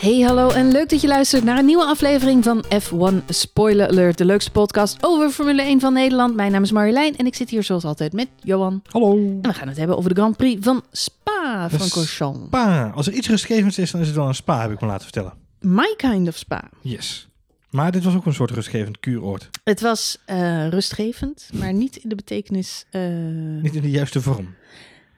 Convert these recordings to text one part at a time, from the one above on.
Hey, hallo en leuk dat je luistert naar een nieuwe aflevering van F1 Spoiler Alert, de leukste podcast over Formule 1 van Nederland. Mijn naam is Marjolein en ik zit hier zoals altijd met Johan. Hallo. En we gaan het hebben over de Grand Prix van Spa, Francorchamps. Spa. Als er iets rustgevends is, dan is het wel een spa, heb ik me laten vertellen. My kind of Spa. Yes. Maar dit was ook een soort rustgevend kuuroord. Het was eh, rustgevend, maar niet in de betekenis... eh, Niet in de juiste vorm.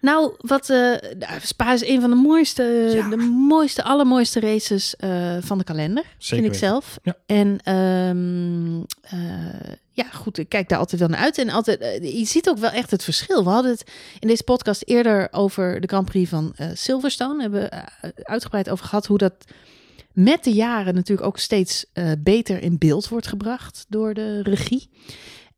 Nou, wat, nou, Spa is een van de mooiste, Ja. de mooiste, allermooiste races eh, van de kalender, Zeker vind ik zelf. Ja. En ehm, eh, ja, goed, ik kijk daar altijd wel naar uit. En altijd, je ziet ook wel echt het verschil. We hadden het in deze podcast eerder over de Grand Prix van Silverstone. Hebben we eh, uitgebreid over gehad hoe dat met de jaren natuurlijk ook steeds beter in beeld wordt gebracht door de regie.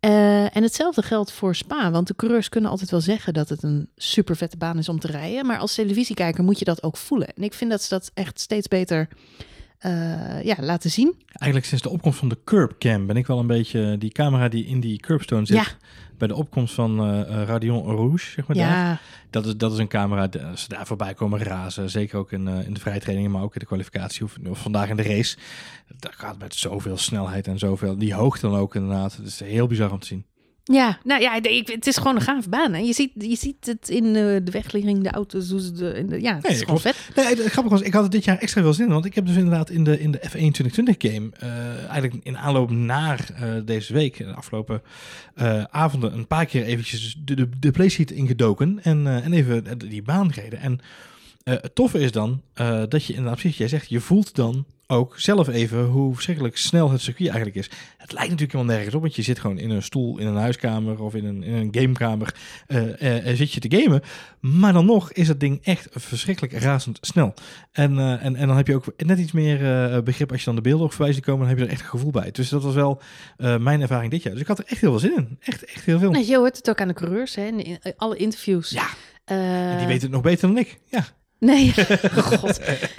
Eh, en hetzelfde geldt voor Spa, want de coureurs kunnen altijd wel zeggen dat het een super vette baan is om te rijden, maar als televisiekijker moet je dat ook voelen. En ik vind dat ze dat echt steeds beter eh, ja, laten zien. Eigenlijk sinds de opkomst van de curbcam ben ik wel een beetje die camera die in die curbstone zit. Ja. Bij de opkomst van eh, Radion Rouge, zeg maar daar. Ja, Dat is, dat is een camera, als ze daar voorbij komen razen, zeker ook in, in de vrije trainingen, maar ook in de kwalificatie of, of vandaag in de race. Dat gaat met zoveel snelheid en zoveel, die hoogte dan ook inderdaad. Het is heel bizar om te zien. Ja, nou ja, ik, het is gewoon een gave baan. Hè. Je, ziet, je ziet het in eh, de wegligging, de auto's, de, in de, ja, het Nee, is gewoon klopt. vet. Nee, het grappige was, ik had het dit jaar extra veel zin in. Want ik heb dus inderdaad in de, in de F1 2020 game, eh, eigenlijk in aanloop naar eh, deze week, de afgelopen avonden, een paar keer eventjes de, de, de playsheet ingedoken en, en even die baan gereden. En het toffe is dan dat je inderdaad, precies, jij zegt, je voelt dan ook zelf even hoe verschrikkelijk snel het circuit eigenlijk is. Het lijkt natuurlijk helemaal nergens op, want je zit gewoon in een stoel in een huiskamer of in een, in een gamekamer, eh, zit je te gamen. Maar dan nog is het ding echt verschrikkelijk razend snel. En, eh, en, en dan heb je ook net iets meer begrip als je dan de beelden ook voorbij ziet komen, dan heb je er echt een gevoel bij. Dus dat was wel mijn ervaring dit jaar. Dus ik had er echt heel veel zin in. Echt, echt heel veel. Nou, je hoort het ook aan de coureurs, hè, in, in alle interviews. Ja, en die weten het nog beter dan ik. Ja. Nee, god.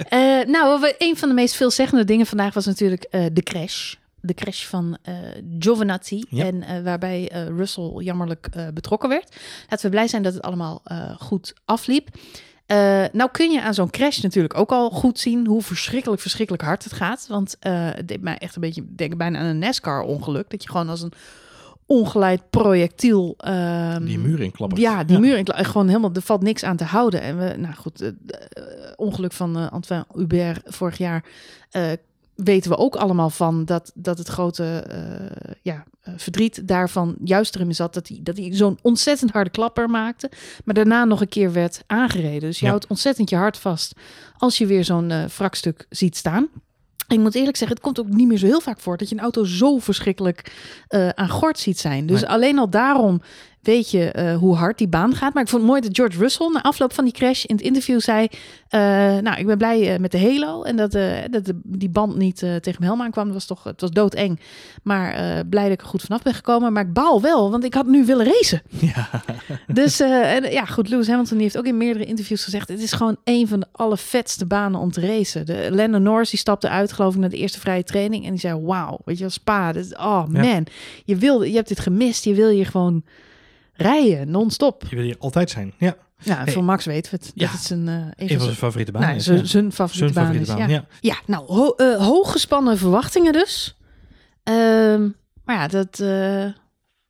Eh, nou, een van de meest veelzeggende dingen vandaag was natuurlijk eh, de crash. De crash van eh Giovinazzi. Ja. En eh, waarbij eh, Russell jammerlijk eh, betrokken werd. Laten we blij zijn dat het allemaal eh, goed afliep. Eh, nou kun je aan zo'n crash natuurlijk ook al goed zien hoe verschrikkelijk, verschrikkelijk hard het gaat. Want eh, het deed mij echt een beetje denken bijna aan een NASCAR-ongeluk. Dat je gewoon als een ongeleid projectiel... ehm, Die muur inklappen. ja, die muur. Ik, gewoon helemaal, er valt niks aan te houden. En we, nou goed, het ongeluk van eh, Antoine Hubert vorig jaar eh, weten we ook allemaal van dat, dat het grote eh, ja, eh, verdriet daarvan juist erin zat dat hij, dat hij zo'n ontzettend harde klapper maakte, maar daarna nog een keer werd aangereden. Dus je Ja. houdt ontzettend je hart vast als je weer zo'n eh wrakstuk ziet staan. Ik moet eerlijk zeggen, het komt ook niet meer zo heel vaak voor dat je een auto zo verschrikkelijk eh, aan gort ziet zijn. Dus Nee. alleen al daarom weet je eh, hoe hard die baan gaat. Maar ik vond het mooi dat George Russell na afloop van die crash in het interview zei... eh, nou, ik ben blij eh, met de Halo en dat, dat de, die band niet tegen mijn helm aankwam. Dat was toch, het was doodeng. Maar blij dat ik er goed vanaf ben gekomen. Maar ik baal wel, want ik had nu willen racen. Ja. Dus en, ja, goed, Lewis Hamilton die heeft ook in meerdere interviews gezegd... het is gewoon een van de allervetste banen om te racen. De Lennon Norris die stapte uit, geloof ik, naar de eerste vrije training... en die zei, wauw, weet je wel, Spa, dit, is- oh Ja. man, je, wil, je hebt dit gemist, je wil hier gewoon rijden, non-stop. Je wil hier altijd zijn. Ja. Ja, Hey. voor Max weten we het. Ja. Dat het zijn, eh, een van zijn, favoriete banen nou, is. zijn, ja. zijn favoriete Zijn baan favoriete is. baan, ja. ja. Nou, ho eh, hooggespannen verwachtingen dus. Ehm, maar ja, dat eh,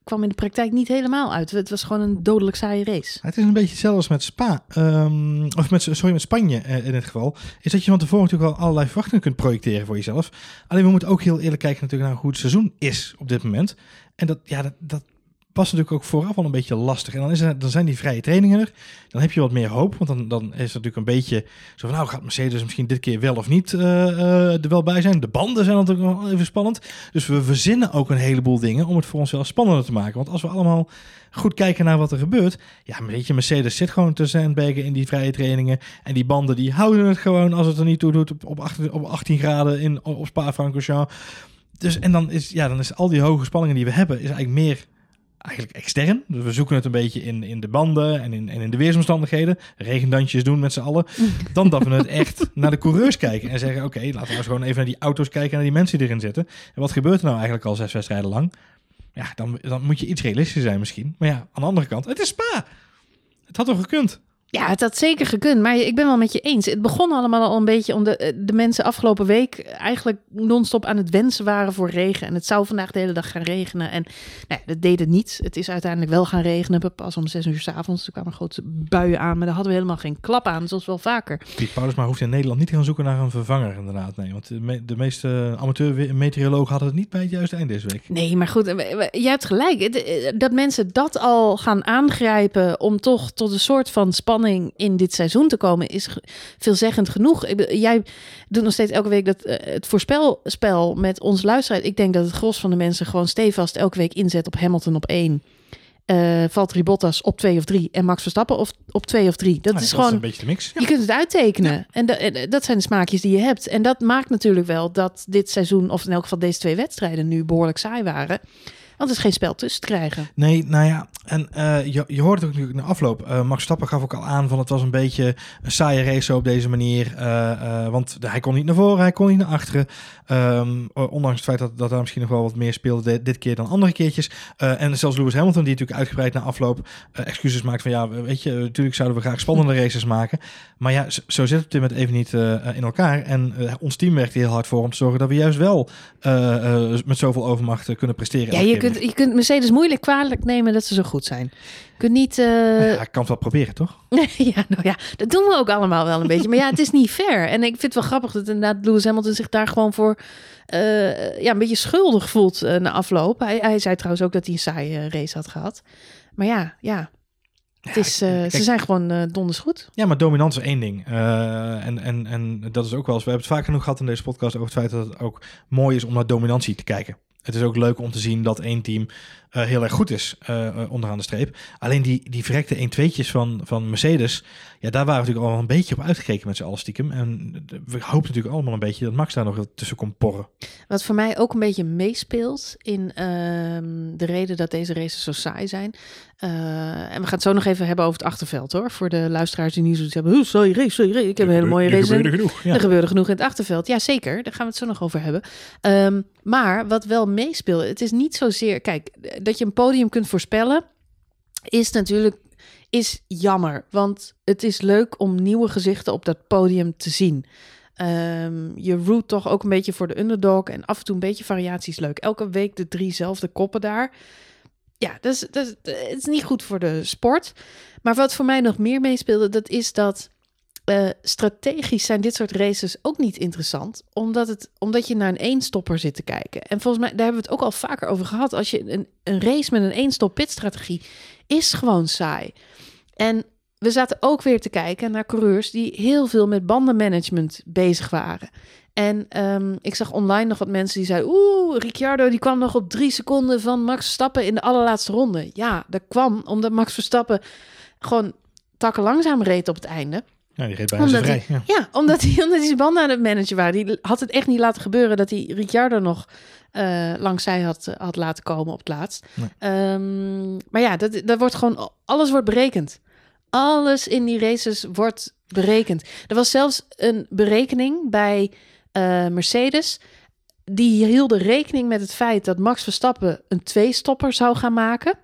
kwam in de praktijk niet helemaal uit. Het was gewoon een dodelijk saaie race. Het is een beetje hetzelfde als met Spa, ehm, of met, sorry, met Spanje in dit geval. Is dat je van tevoren natuurlijk al allerlei verwachtingen kunt projecteren voor jezelf. Alleen we moeten ook heel eerlijk kijken natuurlijk naar hoe het seizoen is op dit moment. En dat, ja, dat, dat was natuurlijk ook vooraf al een beetje lastig. En dan, is er, dan zijn die vrije trainingen er. Dan heb je wat meer hoop, want dan, dan is het natuurlijk een beetje zo van... nou, gaat Mercedes misschien dit keer wel of niet eh, eh, er wel bij zijn? De banden zijn natuurlijk wel even spannend. Dus we verzinnen ook een heleboel dingen om het voor onszelf spannender te maken. Want als we allemaal goed kijken naar wat er gebeurt... ja, weet je, Mercedes zit gewoon te sandbaggen in die vrije trainingen. En die banden die houden het gewoon als het er niet toe doet op, op, 18, op 18 graden in, op Spa-Francorchamps. Dus en dan is, ja, dan is al die hoge spanningen die we hebben, is eigenlijk meer eigenlijk extern. Dus we zoeken het een beetje in, in de banden en in, en in de weersomstandigheden. Regendantjes doen met z'n allen. Dan dat we het echt naar de coureurs kijken en zeggen... oké, laten we eens gewoon even naar die auto's kijken... en naar die mensen die erin zitten. En wat gebeurt er nou eigenlijk al zes wedstrijden lang? Ja, dan, dan moet je iets realistischer zijn misschien. Maar ja, aan de andere kant, het is Spa. Het had toch gekund? Ja, het had zeker gekund, maar ik ben wel met je eens. Het begon allemaal al een beetje omdat de, de mensen afgelopen week eigenlijk non-stop aan het wensen waren voor regen. En het zou vandaag de hele dag gaan regenen. En nou ja, dat deed het niet. Het is uiteindelijk wel gaan regenen. Pas om zes uur s avonds. Er kwamen grote buien aan, maar daar hadden we helemaal geen klap aan, zoals wel vaker. Piet Paulusma hoeft in Nederland niet te gaan zoeken naar een vervanger, inderdaad. Nee, want de, me- de meeste amateur-meteorologen hadden het niet bij het juiste eind deze week. Nee, maar goed, eh, jij hebt gelijk. Eh, Dat mensen dat al gaan aangrijpen om toch tot een soort van spanning in dit seizoen te komen, is ge- veelzeggend genoeg. Jij doet nog steeds elke week dat, eh, het voorspelspel met ons luisteraar. Ik denk dat het gros van de mensen gewoon stevast elke week inzet op Hamilton op één. eh Valtteri Bottas op twee of drie en Max Verstappen op, op twee of drie. Dat Nou, is een gewoon beetje de mix. Ja. je kunt het uittekenen. En, da- en dat zijn de smaakjes die je hebt. En dat maakt natuurlijk wel dat dit seizoen, of in elk geval deze twee wedstrijden, nu behoorlijk saai waren. Want er is geen spel tussen te krijgen. Nee, nou ja, en eh, je, je hoort het ook natuurlijk na afloop. Eh, Max Stappen gaf ook al aan van het was een beetje een saaie race op deze manier. eh, want hij kon niet naar voren, hij kon niet naar achteren. Ehm, ondanks het feit dat, dat daar misschien nog wel wat meer speelde dit, dit keer dan andere keertjes. En zelfs Lewis Hamilton, die natuurlijk uitgebreid na afloop excuses maakt van ja, weet je, natuurlijk zouden we graag spannende races maken. Maar ja, zo, zo zit het op dit moment even niet in elkaar. En ons team werkt heel hard voor om te zorgen dat we juist wel met zoveel overmacht kunnen presteren. Ja, je keer kunt, je kunt Mercedes moeilijk kwalijk nemen dat ze zo goed zijn. Je kunt niet... eh. Ja, ik kan het wel proberen, toch? ja, nou ja, dat doen we ook allemaal wel een beetje. Maar ja, het is niet fair. En ik vind het wel grappig dat inderdaad Lewis Hamilton zich daar gewoon voor eh, ja, een beetje schuldig voelt eh, na afloop. Hij, hij zei trouwens ook dat hij een saaie race had gehad. Maar ja, ja. Het is, kijk- ze zijn gewoon eh donders goed. Ja, maar dominant is één ding. En, en, en dat is ook wel eens... We hebben het vaak genoeg gehad in deze podcast over het feit dat het ook mooi is om naar dominantie te kijken. Het is ook leuk om te zien dat één team eh, heel erg goed is eh, eh, onderaan de streep. Alleen die, die verrekte 1-2'tjes van, van Mercedes... Ja, daar waren we natuurlijk al een beetje op uitgekeken met z'n allen stiekem. En we hopen natuurlijk allemaal een beetje dat Max daar nog tussen komt porren. Wat voor mij ook een beetje meespeelt in ehm, de reden dat deze races zo saai zijn. Eh, en we gaan het zo nog even hebben over het achterveld hoor. Voor de luisteraars die niet zoiets hebben. "Oeh, Sorry race, sorry race. Ik heb een hele mooie race. in- genoeg. Ja. Er gebeurde genoeg in het achterveld. Ja, zeker. Daar gaan we het zo nog over hebben. Ehm, maar wat wel meespeelt, het is niet zozeer... Kijk, dat je een podium kunt voorspellen, is natuurlijk is jammer. Want het is leuk om nieuwe gezichten op dat podium te zien. Ehm, je root toch ook een beetje voor de underdog. En af en toe een beetje variatie is leuk. Elke week de driezelfde koppen daar. Ja, dat is, dat is, het is niet goed voor de sport. Maar wat voor mij nog meer meespeelde, dat is dat eh, strategisch zijn dit soort races ook niet interessant. Omdat, het, omdat je naar een eenstopper zit te kijken. En volgens mij, daar hebben we het ook al vaker over gehad. Als je een, een race met een eenstop pitstrategie is gewoon saai. En we zaten ook weer te kijken naar coureurs die heel veel met bandenmanagement bezig waren. En ehm, ik zag online nog wat mensen die zeiden... Oeh, Ricciardo die kwam nog op drie seconden van Max Verstappen in de allerlaatste ronde. Ja, dat kwam omdat Max Verstappen gewoon takken langzaam reed op het einde. Ja, die reed bijna Omdat vrij. Ja. Ja, omdat hij, omdat hij zijn banden aan het managen waren. Die had het echt niet laten gebeuren dat hij Ricciardo nog eh, langs zij had, had laten komen op het laatst. Nee. Ehm, maar ja, dat, dat wordt gewoon, alles wordt berekend. Alles in die races wordt berekend. Er was zelfs een berekening bij eh, Mercedes. Die hielden rekening met het feit dat Max Verstappen een twee-stopper zou gaan maken.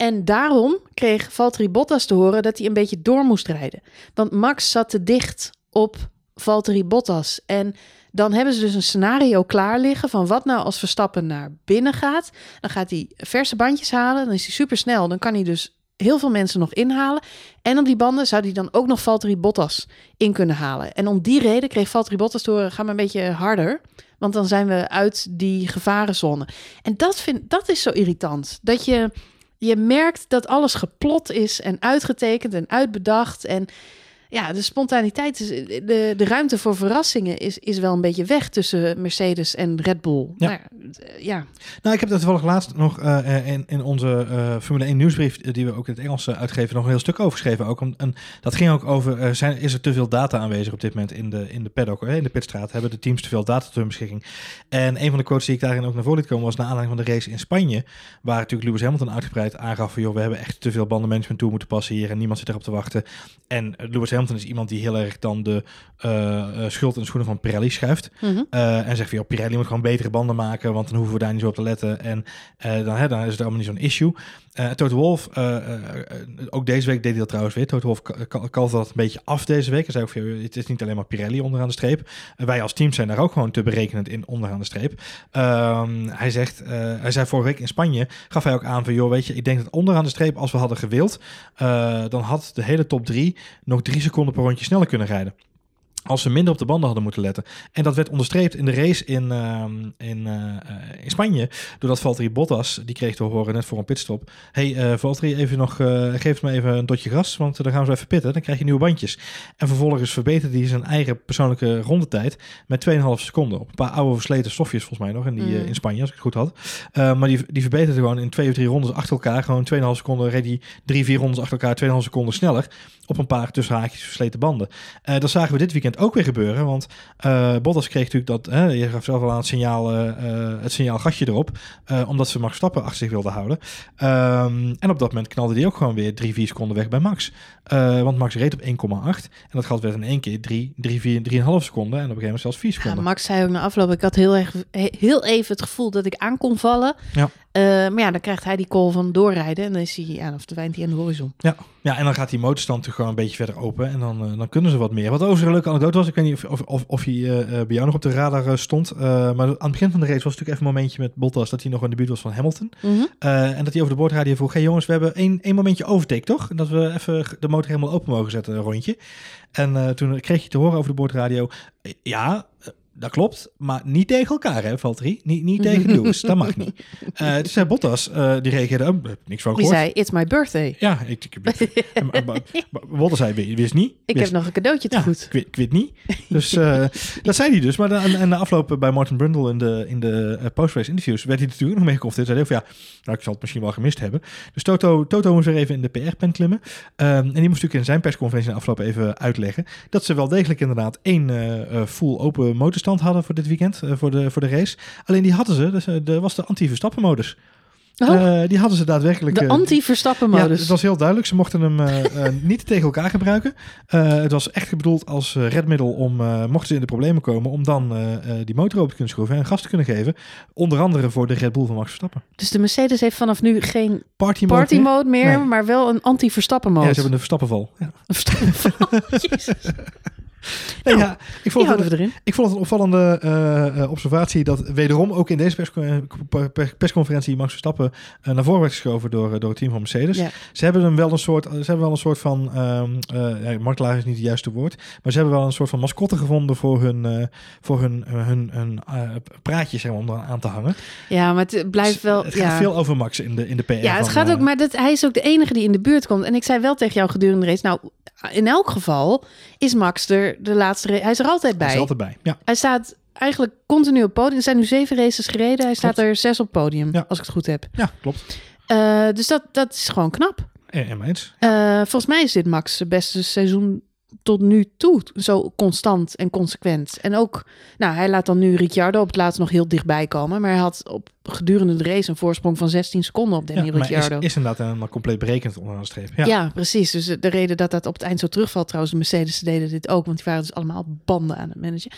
En daarom kreeg Valtteri Bottas te horen dat hij een beetje door moest rijden. Want Max zat te dicht op Valtteri Bottas. En dan hebben ze dus een scenario klaar liggen van wat nou als Verstappen naar binnen gaat. Dan gaat hij verse bandjes halen, dan is hij super snel. Dan kan hij dus heel veel mensen nog inhalen. En op die banden zou hij dan ook nog Valtteri Bottas in kunnen halen. En om die reden kreeg Valtteri Bottas te horen, ga maar een beetje harder. Want dan zijn we uit die gevarenzone. En dat, vind, dat is zo irritant. Dat je, je merkt dat alles geplot is en uitgetekend en uitbedacht. En ja, de spontaniteit, is, de, de ruimte voor verrassingen is, is wel een beetje weg tussen Mercedes en Red Bull. Ja. Maar, eh, ja. Nou, ik heb dat toevallig laatst nog eh, in, in onze eh, Formule 1 nieuwsbrief, eh, die we ook in het Engels eh, uitgeven, nog een heel stuk over geschreven. Ook om, en dat ging ook over, eh, zijn, is er te veel data aanwezig op dit moment in de, in de paddock, eh, in de pitstraat? Hebben de teams te veel data tot hun beschikking? En een van de quotes die ik daarin ook naar voren liet komen, was naar aanleiding van de race in Spanje, waar natuurlijk Lewis Hamilton uitgebreid aangaf van, joh, we hebben echt te veel bandenmanagement toe moeten passen hier en niemand zit erop te wachten. En eh, Lewis Hamilton is iemand die heel erg dan de eh, schuld in de schoenen van Pirelli schuift. Mhm. Eh, en zegt van, joh, Pirelli moet gewoon betere banden maken, want dan hoeven we daar niet zo op te letten. En dan, hè, dan is het allemaal niet zo'n issue. Uh, Toto Wolf, uh, ook deze week deed hij dat trouwens weer. Toto Wolf kalfde dat een beetje af deze week. Hij zei ook, het is niet alleen maar Pirelli onderaan de streep. wij als team zijn daar ook gewoon te berekenend in onderaan de streep. Ehm, hij, zegt, hij zei vorige week in Spanje, gaf hij ook aan van, joh, weet je, ik denk dat onderaan de streep, als we hadden gewild, dan had de hele top 3 nog drie seconden per rondje sneller kunnen rijden als ze minder op de banden hadden moeten letten. En dat werd onderstreept in de race in, ehm, in, uh, in Spanje. Doordat Valtteri Bottas, die kreeg te horen net voor een pitstop. hey, uh, Valtteri, even nog, geef me even een dotje gras, want dan gaan we even pitten. Dan krijg je nieuwe bandjes. En vervolgens verbeterde hij zijn eigen persoonlijke rondetijd met 2,5 seconden. Op een paar oude versleten stofjes volgens mij nog in, die, mm. in Spanje, als ik het goed had. maar die, die verbeterde gewoon in twee of drie rondes achter elkaar. Gewoon 2,5 seconden reed hij drie, vier rondes achter elkaar, 2,5 seconden sneller. Op een paar tussen haakjes versleten banden. dat zagen we dit weekend ook weer gebeuren. Want uh, Bottas kreeg natuurlijk dat, hè, je gaf zelf al aan het signaal, uh, het signaal gasje erop. Omdat ze Max Stappen achter zich wilden houden. Um, en op dat moment knalde hij ook gewoon weer 3, 4 seconden weg bij Max. want Max reed op 1,8. En dat gat werd in één keer 3, 3, 4, 3,5 seconden. En op een gegeven moment zelfs 4 seconden. Ja, Max zei ook na afloop, ik had heel, erg, heel even het gevoel dat ik aan kon vallen. Ja. Maar ja, dan krijgt hij die call van doorrijden. En dan is hij, ja, of verdwijnt hij aan de horizon. Ja. ja, en dan gaat die motorstand toch gewoon een beetje verder open. En dan, dan kunnen ze wat meer. Wat overigens een leuke anekdote was, ik weet niet of, of, of hij uh, bij jou nog op de radar stond. Maar aan het begin van de race was natuurlijk even een momentje met Bottas dat hij nog in de buurt was van Hamilton. Mm -hmm. en dat hij over de boordradio vroeg, hey jongens, we hebben één, één momentje overtake toch? Dat we even de motor helemaal open mogen zetten, een rondje. En toen kreeg je te horen over de boordradio, ja, dat klopt, maar niet tegen elkaar, hè, Valtteri? Niet, niet tegen Lewis, dat mag niet. Uh, dus zei Bottas, uh, die reageerde, oh, heb niks van gehoord. Die zei, it's my birthday. Ja, ik, ik, Bottas zei, wist niet. Ik heb nog een cadeautje te ja, goed. Ik, ik, weet niet. Dus uh, dat zei hij dus. Maar en, en de afloop bij Martin Brundle in de, in de post-race interviews werd hij natuurlijk nog mee geconfronteerd. Hij zei van, ja, nou, ik zal het misschien wel gemist hebben. Dus Toto, Toto moest weer even in de PR-pen klimmen. Um, en die moest natuurlijk in zijn persconferentie de afloop even uitleggen dat ze wel degelijk inderdaad één full open motorstand hadden voor dit weekend, uh, voor, de, voor de race. Alleen die hadden ze, dus, uh, de, was de anti-Verstappen modus. Oh. Uh, die hadden ze daadwerkelijk. De anti-Verstappen modus. Ja, het was heel duidelijk. Ze mochten hem niet tegen elkaar gebruiken. het was echt bedoeld als redmiddel om, mochten ze in de problemen komen, om dan die motor open te kunnen schroeven en gas te kunnen geven. Onder andere voor de Red Bull van Max Verstappen. Dus de Mercedes heeft vanaf nu geen party mode, party mode meer, Nee. maar wel een anti-Verstappen modus. Ja, ze hebben een Verstappenval. Ja. Een Verstappenval. Jezus. Nee, Nou, ja, ik vond, het, erin. ik vond het een opvallende uh, uh, observatie dat wederom ook in deze persco per persconferentie Max Verstappen uh, naar voren werd geschoven door, door het team van Mercedes. Ja. Ze hebben hem wel een soort, ze hebben wel een soort van, um, ja, is niet het juiste woord, maar ze hebben wel een soort van mascotte gevonden voor hun, voor hun, hun, hun praatje zeg maar, om aan te hangen. Ja, maar het blijft wel. Het ja. gaat veel over Max in de, in de PR. Ja, het van, gaat ook, maar dat, hij is ook de enige die in de buurt komt. En ik zei wel tegen jou gedurende de race, nou, in elk geval is Max er de laatste race. Hij is er altijd bij. Hij is altijd bij. Ja. Hij staat eigenlijk continu op podium. Er zijn nu zeven races gereden. Hij staat Klopt. er zes op podium, Ja. als ik het goed heb. ja, klopt. Uh, dus dat, dat is gewoon knap. En, en eens. Uh, volgens mij is dit Max beste seizoen tot nu toe. Zo constant en consequent. En ook, nou, hij laat dan nu Ricciardo op het laatst nog heel dichtbij komen. Maar hij had op gedurende de race een voorsprong van 16 seconden op Daniel Ja, maar is, Ricciardo. is inderdaad helemaal compleet berekend onderaan de streep. Ja. Ja. precies. Dus de reden dat dat op het eind zo terugvalt, trouwens, de Mercedes deden dit ook, want die waren dus allemaal banden aan het managen.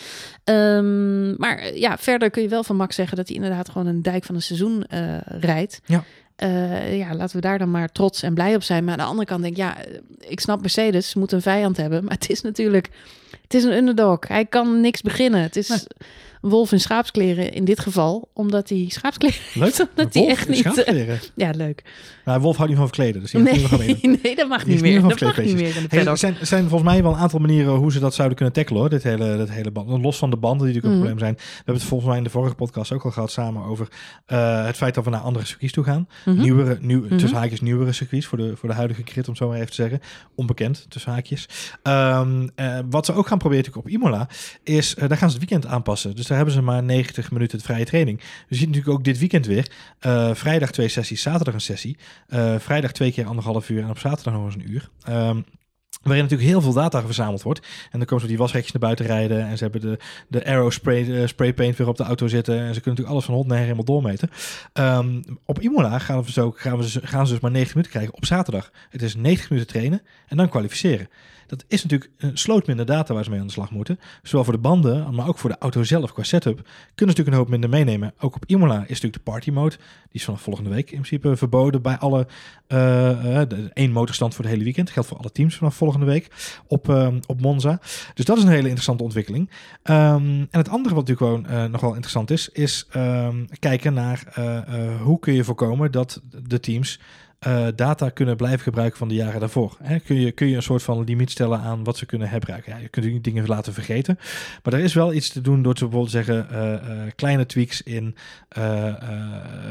Um, maar ja, verder kun je wel van Max zeggen dat hij inderdaad gewoon een dijk van een seizoen uh, rijdt. Ja. Uh, ja, laten we daar dan maar trots en blij op zijn. Maar aan de andere kant denk ik, ja, ik snap Mercedes, ze moeten een vijand hebben. Maar het is natuurlijk, het is een underdog. Hij kan niks beginnen. Het is... een wolf in schaapskleren in dit geval, omdat hij schaapskleren Leuk, dat hij echt niet. Schaapskleren. Ja, leuk. Nou, wolf houdt niet van verkleden, dus die nee, nee, dat mag niet meer. Dat mag niet meer. In de hey, er zijn, zijn volgens mij wel een aantal manieren hoe ze dat zouden kunnen tackelen, hoor. Dit hele, dit hele band. Los van de banden die natuurlijk een mm. probleem zijn. We hebben het volgens mij in de vorige podcast ook al gehad samen over uh, het feit dat we naar andere circuits toe gaan. Mhm. Mm -hmm. Nieuwere, nieuw, mm -hmm. tussen haakjes nieuwere circuits voor de, voor de huidige crit, om zo maar even te zeggen. Onbekend, tussen haakjes. Um, uh, wat ze ook gaan proberen op Imola, is, uh, daar gaan ze het weekend aanpassen. Dus hebben ze maar 90 minuten vrije training. Je ziet natuurlijk ook dit weekend weer. Uh, vrijdag twee sessies, zaterdag een sessie. Uh, vrijdag twee keer anderhalf uur en op zaterdag nog eens een uur. Um, Waarin natuurlijk heel veel data verzameld wordt. En dan komen ze die wasrekjes naar buiten rijden. En ze hebben de, de aero spray, spray paint weer op de auto zitten. En ze kunnen natuurlijk alles van hond naar helemaal doormeten. Um, op Imola gaan, we zo, gaan, we, gaan ze dus maar 90 minuten krijgen op zaterdag. Het is 90 minuten trainen en dan kwalificeren. Dat is natuurlijk een sloot minder data waar ze mee aan de slag moeten. Zowel voor de banden, maar ook voor de auto zelf qua setup. Kunnen ze natuurlijk een hoop minder meenemen. Ook op Imola is natuurlijk de party mode. Die is vanaf volgende week in principe verboden bij alle... Uh, één motorstand voor het hele weekend. Geldt voor alle teams vanaf volgende week op, uh, op Monza. Dus dat is een hele interessante ontwikkeling. Um, en het andere wat natuurlijk gewoon nog wel interessant is... is um, kijken naar hoe kun je voorkomen dat de teams uh, data kunnen blijven gebruiken van de jaren daarvoor. Kun, je, kun je een soort van limiet stellen aan wat ze kunnen herbruiken. Ja, je kunt niet dingen laten vergeten. Maar er is wel iets te doen door te bijvoorbeeld zeggen uh, kleine tweaks in,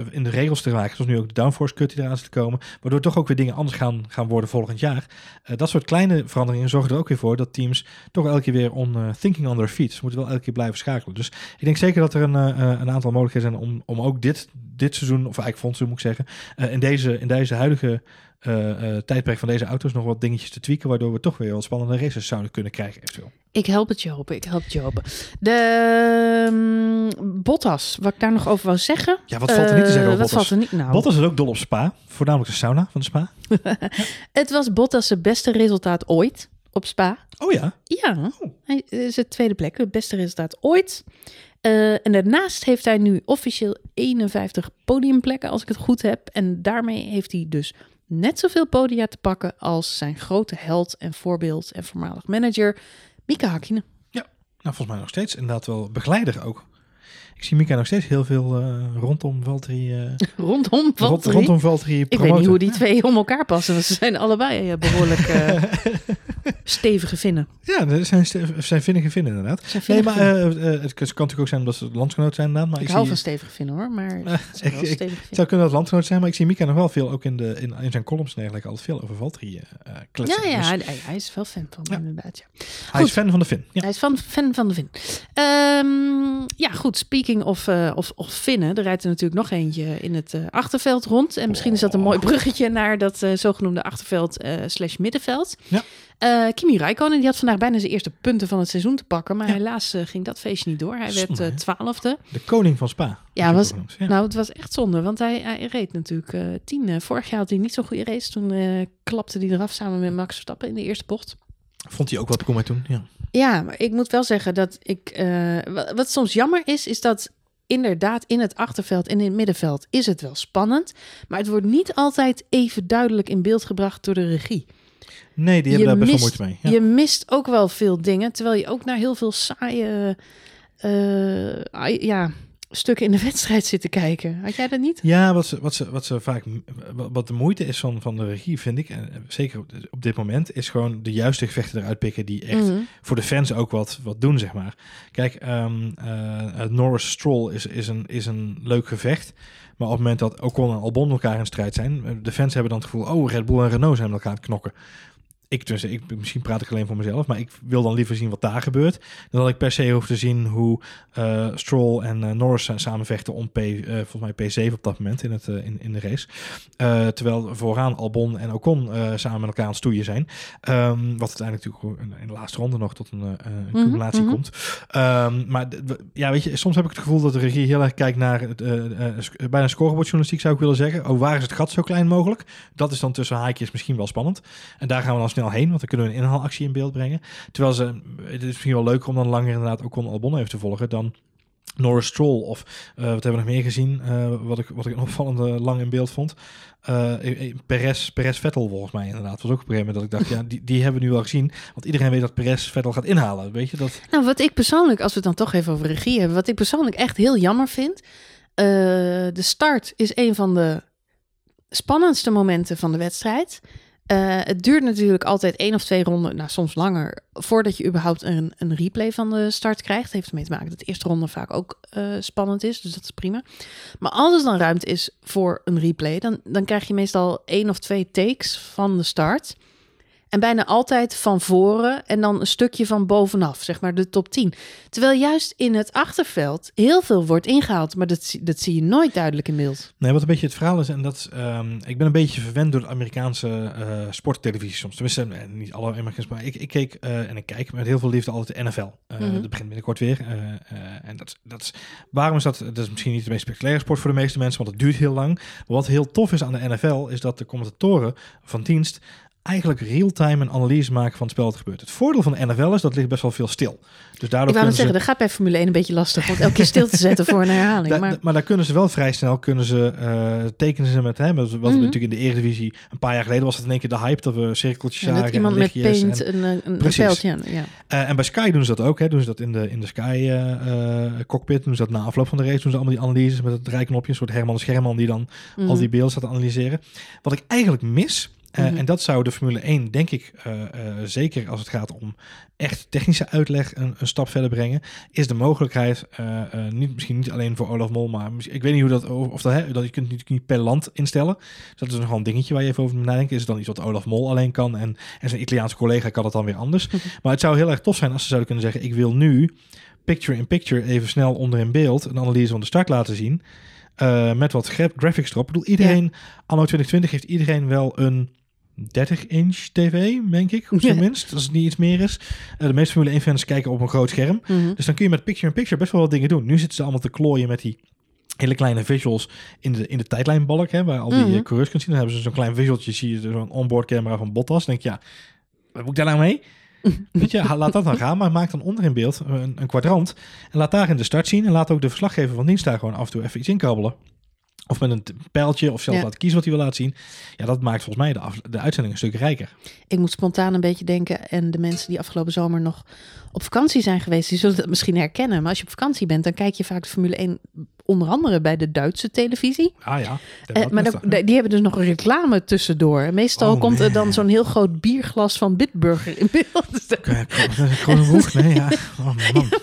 in de regels te maken. Zoals nu ook de downforce cut die eraan zit te komen. Waardoor toch ook weer dingen anders gaan, gaan worden volgend jaar. dat soort kleine veranderingen zorgen er ook weer voor dat teams toch elke keer weer on thinking on their feet. Ze moeten wel elke keer blijven schakelen. Dus ik denk zeker dat er een, een aantal mogelijkheden zijn om, om ook dit, dit seizoen, of eigenlijk volgend seizoen moet ik zeggen, in, deze, in deze huidige uh, uh, tijdperk van deze auto's nog wat dingetjes te tweaken, waardoor we toch weer wat spannende races zouden kunnen krijgen eventueel. Ik help het je hopen, ik help het je hopen. De um, Bottas, wat ik daar nog over wou zeggen. Ja, wat valt er niet te zeggen over wat Bottas? Valt er niet, nou. Bottas is ook dol op Spa, voornamelijk de sauna van de Spa. het was Bottas' beste resultaat ooit op Spa. Oh ja? Ja, oh. hij is het tweede plek, het beste resultaat ooit. Uh, en daarnaast heeft hij nu officieel 51 podiumplekken, als ik het goed heb. En daarmee heeft hij dus net zoveel podia te pakken als zijn grote held en voorbeeld en voormalig manager, Mika Hakkinen. Ja, nou volgens mij nog steeds inderdaad wel begeleider ook. Ik zie Mika nog steeds heel veel uh, rondom Valtteri. Uh, rondom Valtteri? Rond, rondom Valtteri Ik weet niet hoe die twee om elkaar passen. Want ze zijn allebei behoorlijk stevige vinnen. Ja, er zijn, zijn vinnige vinnen inderdaad. Nee, maar uh, het kan natuurlijk ook zijn omdat ze landsgenoot zijn inderdaad. Maar ik, ik hou zie, van stevige vinnen hoor, maar ik, ik, het zou kunnen dat landgenoot zijn, maar ik zie Mika nog wel veel ook in, de, in, in zijn columns en dergelijke altijd veel over Valtteri kletsen. Ja, ja, dus, hij, hij, is wel fan van ja. inderdaad. Ja. Hij is fan van de. Ja. Hij is fan, fan van de. Um, ja, goed. Speaking of, uh, of, of Finnen, er rijdt er natuurlijk nog eentje in het uh, achterveld rond. En misschien is dat een mooi bruggetje naar dat uh, zogenoemde achterveld slash middenveld. Ja. Kimi Räikkönen die had vandaag bijna zijn eerste punten van het seizoen te pakken. Maar ja. helaas ging dat feestje niet door. Hij Zonde, werd twaalfde. De koning van Spa. Ja, was, ja, nou het was echt zonde. Want hij, hij reed natuurlijk tien. vorig jaar had hij niet zo'n goede race. Toen klapte hij eraf samen met Max Verstappen in de eerste bocht. Vond hij ook wat kom toen? Ja. Ja, maar ik moet wel zeggen dat ik... wat, wat soms jammer is, is dat inderdaad in het achterveld en in het middenveld is het wel spannend. Maar het wordt niet altijd even duidelijk in beeld gebracht door de regie. Nee, die hebben daar best wel moeite mee. Ja. Je mist ook wel veel dingen, terwijl je ook naar heel veel saaie uh, ja, stukken in de wedstrijd zit te kijken. Had jij dat niet? Ja, wat ze, wat ze, wat ze vaak, wat de moeite is van, van de regie, vind ik, en zeker op, dit moment, is gewoon de juiste gevechten eruit pikken die echt Mhm. voor de fans ook wat, wat doen, zeg maar. Kijk, um, uh, Norris Stroll is, is, een, is een leuk gevecht. Maar op het moment dat Ocon en Albon elkaar in strijd zijn, de fans hebben dan het gevoel, oh, Red Bull en Renault zijn elkaar aan het knokken ik, dus, ik, misschien praat ik alleen voor mezelf, maar ik wil dan liever zien wat daar gebeurt. Dan dat ik per se hoef te zien hoe uh, Stroll en uh, Norris samen vechten om P, uh, volgens mij P7 op dat moment in, het, in, in de race. terwijl vooraan Albon en Ocon samen met elkaar aan het stoeien zijn. Um, wat uiteindelijk natuurlijk in de laatste ronde nog tot een, een cumulatie mm -hmm. komt. Um, maar ja, weet je, soms heb ik het gevoel dat de regie heel erg kijkt naar het, bijna scorebordjournalistiek zou ik willen zeggen. Oh, waar is het gat zo klein mogelijk? Dat is dan tussen haakjes misschien wel spannend. En daar gaan we dan snel heen, want dan kunnen we een inhaalactie in beeld brengen. Terwijl ze, het is misschien wel leuker om dan langer inderdaad ook Albon even te volgen dan Norris Stroll of uh, wat hebben we nog meer gezien, uh, wat, ik, wat ik een opvallende lang in beeld vond. Uh, Perez, Perez Vettel volgens mij inderdaad. was ook op een gegeven moment dat ik dacht, ja, die, die hebben we nu al gezien. Want iedereen weet dat Perez Vettel gaat inhalen. Weet je dat? Nou, wat ik persoonlijk, als we het dan toch even over regie hebben, wat ik persoonlijk echt heel jammer vind. de start is een van de spannendste momenten van de wedstrijd. Uh, het duurt natuurlijk altijd één of twee ronden, nou soms langer, voordat je überhaupt een, een replay van de start krijgt. Het heeft ermee te maken dat de eerste ronde vaak ook uh, spannend is, dus dat is prima. Maar als er dan ruimte is voor een replay, dan, dan krijg je meestal één of twee takes van de start. En bijna altijd van voren en dan een stukje van bovenaf, zeg maar de top 10. Terwijl juist in het achterveld heel veel wordt ingehaald, maar dat, zie- dat zie je nooit duidelijk in beeld. Nee, wat een beetje het verhaal is, en dat is, ehm, ik ben een beetje verwend door de Amerikaanse eh sporttelevisie soms. Tenminste, eh, niet alle Amerikaanse, maar ik, ik keek eh, en ik kijk met heel veel liefde altijd de NFL. Mhm. Dat begint binnenkort weer. en dat, dat is, waarom is dat? Dat is misschien niet de meest spectaculaire sport voor de meeste mensen, want het duurt heel lang. Maar wat heel tof is aan de NFL, is dat de commentatoren van dienst eigenlijk real-time een analyse maken van het spel dat gebeurt. Het voordeel van de NFL is dat ligt best wel veel stil. Dus daardoor Ik wou net kunnen ze- zeggen, dat gaat bij Formule 1 een beetje lastig, want elke keer stil te zetten voor een herhaling. Da- Maar da- maar daar kunnen ze wel vrij snel, kunnen ze, eh, tekenen ze met, met wat Mhm. natuurlijk in de Eredivisie, een paar jaar geleden was het in één keer de hype, dat we cirkeltjes ja, zagen. dat iemand en met paint en- een, een, een Precies. pijltje. Ja. eh, en bij Sky doen ze dat ook, hè, doen ze dat in de, in de Sky eh, cockpit, doen ze dat na afloop van de race, doen ze allemaal die analyses met het draaiknopje, een soort Herman Scherman die dan al Mhm. die beelden staat te analyseren. Wat ik eigenlijk mis, eh, Mhm. en dat zou de Formule 1, denk ik, eh, eh, zeker als het gaat om echt technische uitleg een, een stap verder brengen, is de mogelijkheid, niet, misschien niet alleen voor Olaf Mol, maar ik weet niet hoe dat, of dat, hè, dat je kunt natuurlijk niet per land instellen. Dus dat is nog wel een dingetje waar je even over moet nadenken. Is het dan iets wat Olaf Mol alleen kan en, en zijn Italiaanse collega kan het dan weer anders. Mhm. Maar het zou heel erg tof zijn als ze zouden kunnen zeggen, ik wil nu picture-in-picture even snel onder in beeld een analyse van de start laten zien. met wat gra- graphics erop. Ik bedoel, iedereen, anno 2020 heeft iedereen wel een 30-inch tv, denk ik, op zijn Ja. minst. Als het niet iets meer is. Eh, de meeste Formule 1-fans kijken op een groot scherm. Mhm. Dus dan kun je met picture-in-picture best wel wat dingen doen. Nu zitten ze allemaal te klooien met die hele kleine visuals in de, in de tijdlijnbalk, hè, waar al die eh, coureurs kunt zien. Dan hebben ze zo'n klein visualtje, zie je zo'n onboard camera van Bottas. Dan denk je, ja, wat moet ik daar nou mee? Weet je, laat dat dan gaan, maar maak dan onder in beeld een, een kwadrant. En laat daarin de start zien. En laat ook de verslaggever van dienst daar gewoon af en toe even iets inkabbelen. Of met een pijltje, of zelf Ja. laten kiezen wat hij wil laten zien. Ja, dat maakt volgens mij de, af- de uitzending een stuk rijker. Ik moet spontaan een beetje denken. En de mensen die afgelopen zomer nog op vakantie zijn geweest, die zullen dat misschien herkennen. Maar als je op vakantie bent, dan kijk je vaak de Formule 1 onder andere bij de Duitse televisie. Ah ja. Eh, maar die hebben dus nog een reclame tussendoor. En Meestal Oh, komt er dan zo'n heel groot bierglas van Bitburger in beeld. Dus dan- Kronenbroek, nee, ja. Oh, man.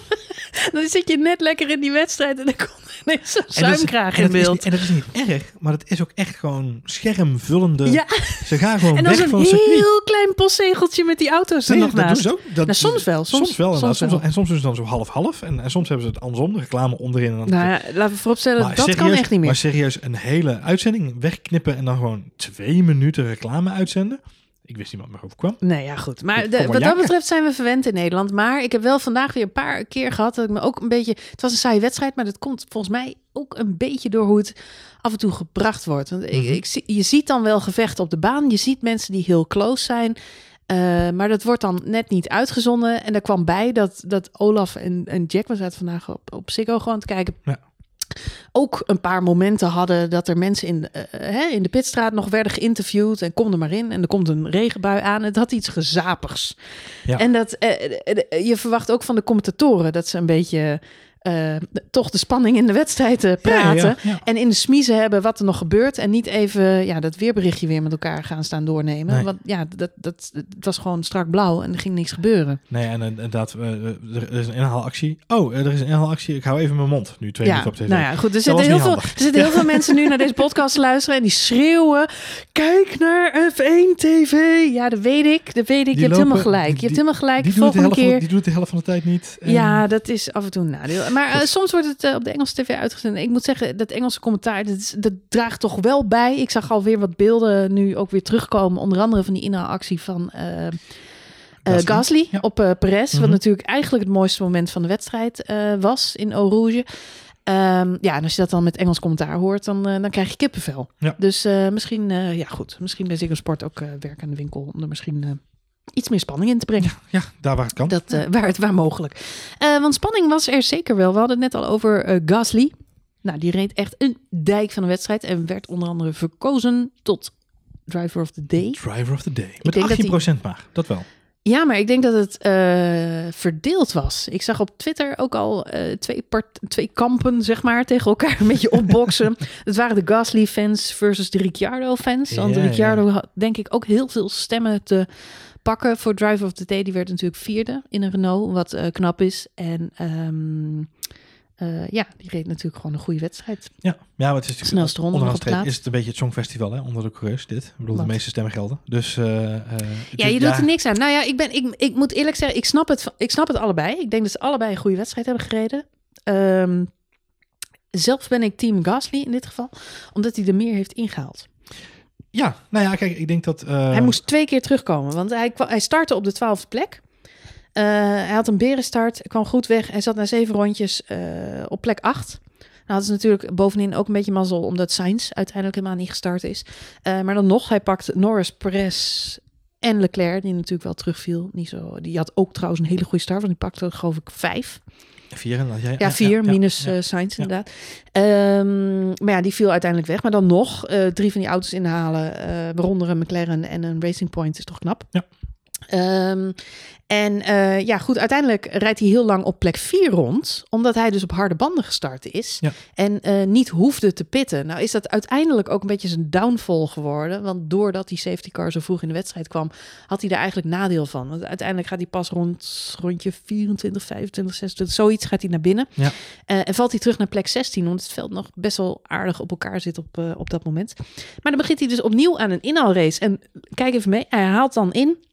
dan zit je net lekker in die wedstrijd en dan komt er ineens zo'n dat zuimkraag en in dat is beeld. niet- En dat is niet erg, maar dat is ook echt gewoon schermvullende. Ja, Ze gaan gewoon en dan weg van circuit. heel klein postzegeltje met die auto's er Nee, nog dat doen ze ook. Dat, Nou, soms wel, soms- soms wel. soms wel. En soms is het dan zo half-half. En, en soms hebben ze het andersom, de reclame onderin. En dan Nou ja, laten we vooropstellen, dat kan serieus- echt niet meer. Maar serieus, een hele uitzending wegknippen en dan gewoon twee minuten reclame uitzenden. Ik wist niet wat me overkwam. Nee, ja, goed. Maar de- wat dat betreft zijn we verwend in Nederland. Maar ik heb wel vandaag weer een paar keer gehad dat ik me ook een beetje... Het was een saaie wedstrijd, maar dat komt volgens mij ook een beetje door hoe het af en toe gebracht wordt. Want ik, Mhm. ik zie, je ziet dan wel gevechten op de baan. Je ziet mensen die heel close zijn. Eh, maar dat wordt dan net niet uitgezonden. En daar kwam bij dat, dat Olaf en, en Jack, we zaten vandaag op, op Ziggo gewoon te kijken... Ja. Ook een paar momenten hadden dat er mensen in, eh, hè, in de pitstraat nog werden geïnterviewd. En kom er maar in. En er komt een regenbui aan. Het had iets gezapigs. Ja. En dat, eh, eh, je verwacht ook van de commentatoren dat ze een beetje eh, toch de spanning in de wedstrijd eh, praten. Ja, ja, ja. En in de smiezen hebben wat er nog gebeurt. En niet even ja, dat weerberichtje weer met elkaar gaan staan doornemen. Nee. Want ja, dat, dat, het was gewoon strak blauw en er ging niks gebeuren. Nee, en inderdaad, eh, er is een inhaalactie. Oh, er is een inhaalactie. Ik hou even mijn mond. Nu twee minuten op tv. nou ja, goed. Er zitten, heel veel, er zitten heel veel mensen nu naar deze podcast te luisteren en die schreeuwen: Kijk naar F1 TV. Ja, dat weet ik. Dat weet ik. Die je hebt lopen- helemaal gelijk. die- Je hebt helemaal gelijk. die, doet de Volgende helft van, keer. die doet de helft van de tijd niet. En- Ja, dat is af en toe een nadeel. Maar eh, Goed. soms wordt het eh, op de Engelse tv uitgezonden. Ik moet zeggen, dat Engelse commentaar, dat, is- dat draagt toch wel bij. Ik zag alweer wat beelden nu ook weer terugkomen. Onder andere van die inhaalactie van eh, eh, Gasly. Gasly Ja. op eh Perez. Mhm. Wat natuurlijk eigenlijk het mooiste moment van de wedstrijd eh, was in Eau Rouge. Ehm, ja, en als je dat dan met Engels commentaar hoort, dan, eh, dan krijg je kippenvel. Ja. Dus eh, misschien, eh, ja goed, misschien bij Ziggo Sport ook eh werk aan de winkel om er misschien eh, iets meer spanning in te brengen. Ja, daar waar het kan. Dat, eh, waar het waar mogelijk. Eh, want spanning was er zeker wel. We hadden het net al over eh, Gasly. Nou, die reed echt een dijk van de wedstrijd. En werd onder andere verkozen tot driver of the day. Driver of the day. Met denk dat 18% maar. Dat wel. Ja, maar ik denk dat het verdeeld was. Ik zag op Twitter ook al twee, part, twee kampen, zeg maar, tegen elkaar een beetje opboksen. Het waren de Gasly-fans versus de Ricciardo-fans. Want Ja, ja. Ricciardo had denk ik ook heel veel stemmen te pakken voor Driver of the Day. Die werd natuurlijk vierde in een Renault, wat eh, knap is. En ehm, eh, ja, die reed natuurlijk gewoon een goede wedstrijd. Ja, ja maar het is natuurlijk Snelste ronde is het een beetje het songfestival hè, onder de coureurs, dit. Ik bedoel, Wat? de meeste stemmen gelden. Dus, eh, Ja, is- je doet er niks aan. Nou ja, ik, ben, ik, ik moet eerlijk zeggen, ik snap, het, ik snap het allebei. Ik denk dat ze allebei een goede wedstrijd hebben gereden. Ehm, zelf ben ik team Gasly in dit geval, omdat hij er meer heeft ingehaald. Ja, nou ja, kijk, ik denk dat... eh, Hij moest twee keer terugkomen, want hij, hij startte op de twaalfde plek. Eh, hij had een berenstart, kwam goed weg. Hij zat na zeven rondjes eh, op plek acht. Nou, dat is natuurlijk bovenin ook een beetje mazzel, omdat Sainz uiteindelijk helemaal niet gestart is. Maar dan nog, hij pakt Norris, Perez en Leclerc, die natuurlijk wel terugviel. Niet zo, die had ook trouwens een hele goede start, want die pakte geloof ik vijf. Vier, en jij, Ja, vier, minus ja. eh, Ja. inderdaad. Ehm, maar ja, die viel uiteindelijk weg. Maar dan nog eh, drie van die auto's inhalen, eh waaronder een McLaren en een Racing Point, is toch knap? Ja. Ehm, en eh, ja, goed, uiteindelijk rijdt hij heel lang op plek 4 rond, omdat hij dus op harde banden gestart is Ja. en eh, niet hoefde te pitten. Nou is dat uiteindelijk ook een beetje zijn downfall geworden, want doordat die safety car zo vroeg in de wedstrijd kwam, had hij daar eigenlijk nadeel van. Want uiteindelijk gaat hij pas rond rondje 24, 25, 26, zoiets gaat hij naar binnen. Ja. Eh, en valt hij terug naar plek 16, omdat het veld nog best wel aardig op elkaar zit op, op dat moment. Maar dan begint hij dus opnieuw aan een inhaalrace. En kijk even mee, hij haalt dan in.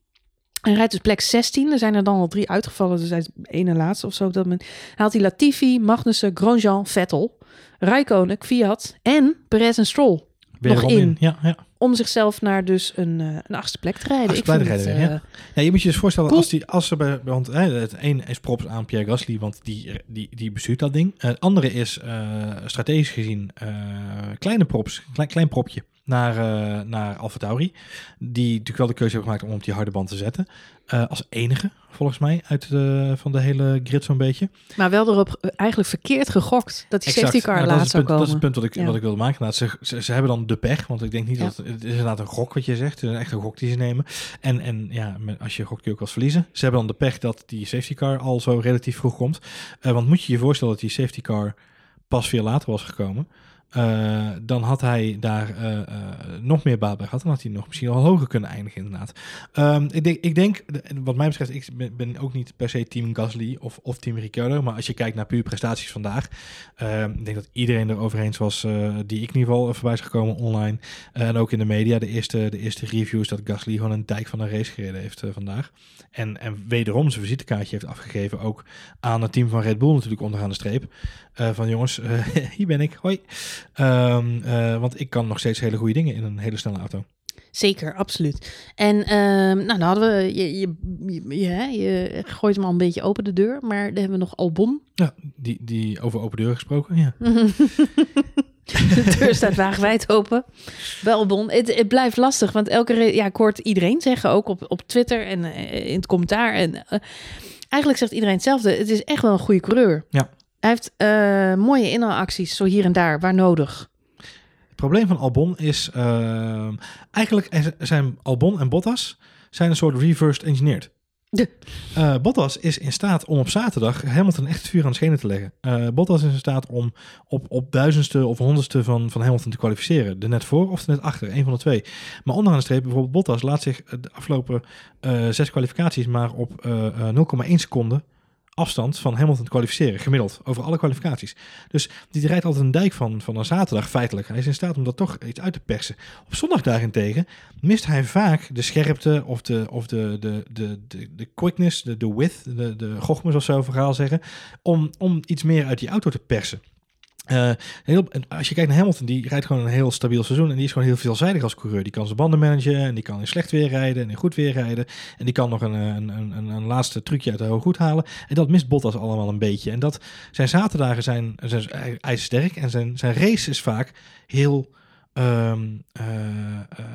Hij rijdt dus plek 16. Er zijn er dan al drie uitgevallen, dus hij is één en laatste of zo op dat moment. Haalt hij Latifi, Magnussen, Grosjean, Vettel, Räikkönen, Fiat en Perez en Stroll. Weer nog in. Ja, ja. Om zichzelf naar dus een, eh, een achtste plek te rijden. Achtste plek te het, rijden, eh, Ja, je moet je dus voorstellen, Cool. als, die, als ze bij, want hè, het een is props aan Pierre Gasly, want die, die, die bestuurt dat ding. Het andere is eh, strategisch gezien eh, kleine props, klein, klein propje naar, eh naar Alfa Tauri. Die natuurlijk wel de keuze hebben gemaakt om op die harde band te zetten. Eh, als enige, volgens mij, uit de, van de hele grid zo'n beetje. Maar wel erop eh, eigenlijk verkeerd gegokt dat die safety car Nou, laat zou punt, dat is komen. het punt wat ik, Ja. wat ik wilde maken. Nou, ze, ze, ze hebben dan de pech, want ik denk niet Ja. dat het is inderdaad een gok wat je zegt. Het is echt een gok die ze nemen. En, en ja, als je gokt kun je ook wel eens verliezen. Ze hebben dan de pech dat die safety car al zo relatief vroeg komt. Want moet je je voorstellen dat die safety car pas veel later was gekomen. Eh, dan had hij daar eh, eh, nog meer baat bij gehad. Dan had hij nog misschien al hoger kunnen eindigen, inderdaad. Ehm, ik, denk, ik denk, wat mij betreft, ik ben, ook niet per se team Gasly of, of team Ricciardo. Maar als je kijkt naar puur prestaties vandaag. ehm, ik denk dat iedereen er over eens was, die ik in ieder geval voorbij is gekomen online. en ook in de media, de eerste, de eerste reviews, dat Gasly gewoon een dijk van een race gereden heeft vandaag. En, en wederom zijn visitekaartje heeft afgegeven, ook aan het team van Red Bull natuurlijk onderaan de streep. Van jongens, hier ben ik, hoi. Ehm, eh, want ik kan nog steeds hele goede dingen in een hele snelle auto. Zeker, absoluut. En ehm, nou, dan hadden we, je, je, je, gooit hem al een beetje open de deur, maar dan hebben we nog Albon. Ja, die, die over open deur gesproken, ja. De deur staat wagenwijd open. Bij Albon. Het, het blijft lastig, want elke re- ja, ik hoort iedereen zeggen, ook op, op Twitter en eh, in het commentaar. En eh, eigenlijk zegt iedereen hetzelfde. Het is echt wel een goede coureur. Ja. Hij heeft eh, mooie inhaalacties, zo hier en daar, waar nodig. Het probleem van Albon is, ehm, eigenlijk zijn Albon en Bottas zijn een soort reversed engineered. De. Eh, Bottas is in staat om op zaterdag Hamilton echt vuur aan de schenen te leggen. Eh, Bottas is in staat om op, op duizendste of honderdste van, van Hamilton te kwalificeren. De net voor of de net achter, een van de twee. Maar onderaan de streep, bijvoorbeeld Bottas laat zich de afgelopen zes kwalificaties maar op eh, eh, 0,1 seconde afstand van Hamilton kwalificeren, gemiddeld, over alle kwalificaties. Dus die rijdt altijd een dijk van, van een zaterdag, feitelijk. Hij is in staat om dat toch iets uit te persen. Op zondag daarentegen mist hij vaak de scherpte of de, of de, de, de, de, de quickness, de, de width, de, de gochmes of zo verhaal zeggen, om, om iets meer uit die auto te persen. Eh, heel, als je kijkt naar Hamilton, die rijdt gewoon een heel stabiel seizoen. En die is gewoon heel veelzijdig als coureur. Die kan zijn banden managen. En die kan in slecht weer rijden. En in goed weer rijden. En die kan nog een, een, een, een, laatste trucje uit de hoog goed halen. En dat mist Bottas allemaal een beetje. En dat zijn zaterdagen zijn, zijn ijzersterk. En zijn, zijn race is vaak heel ehm eh, eh,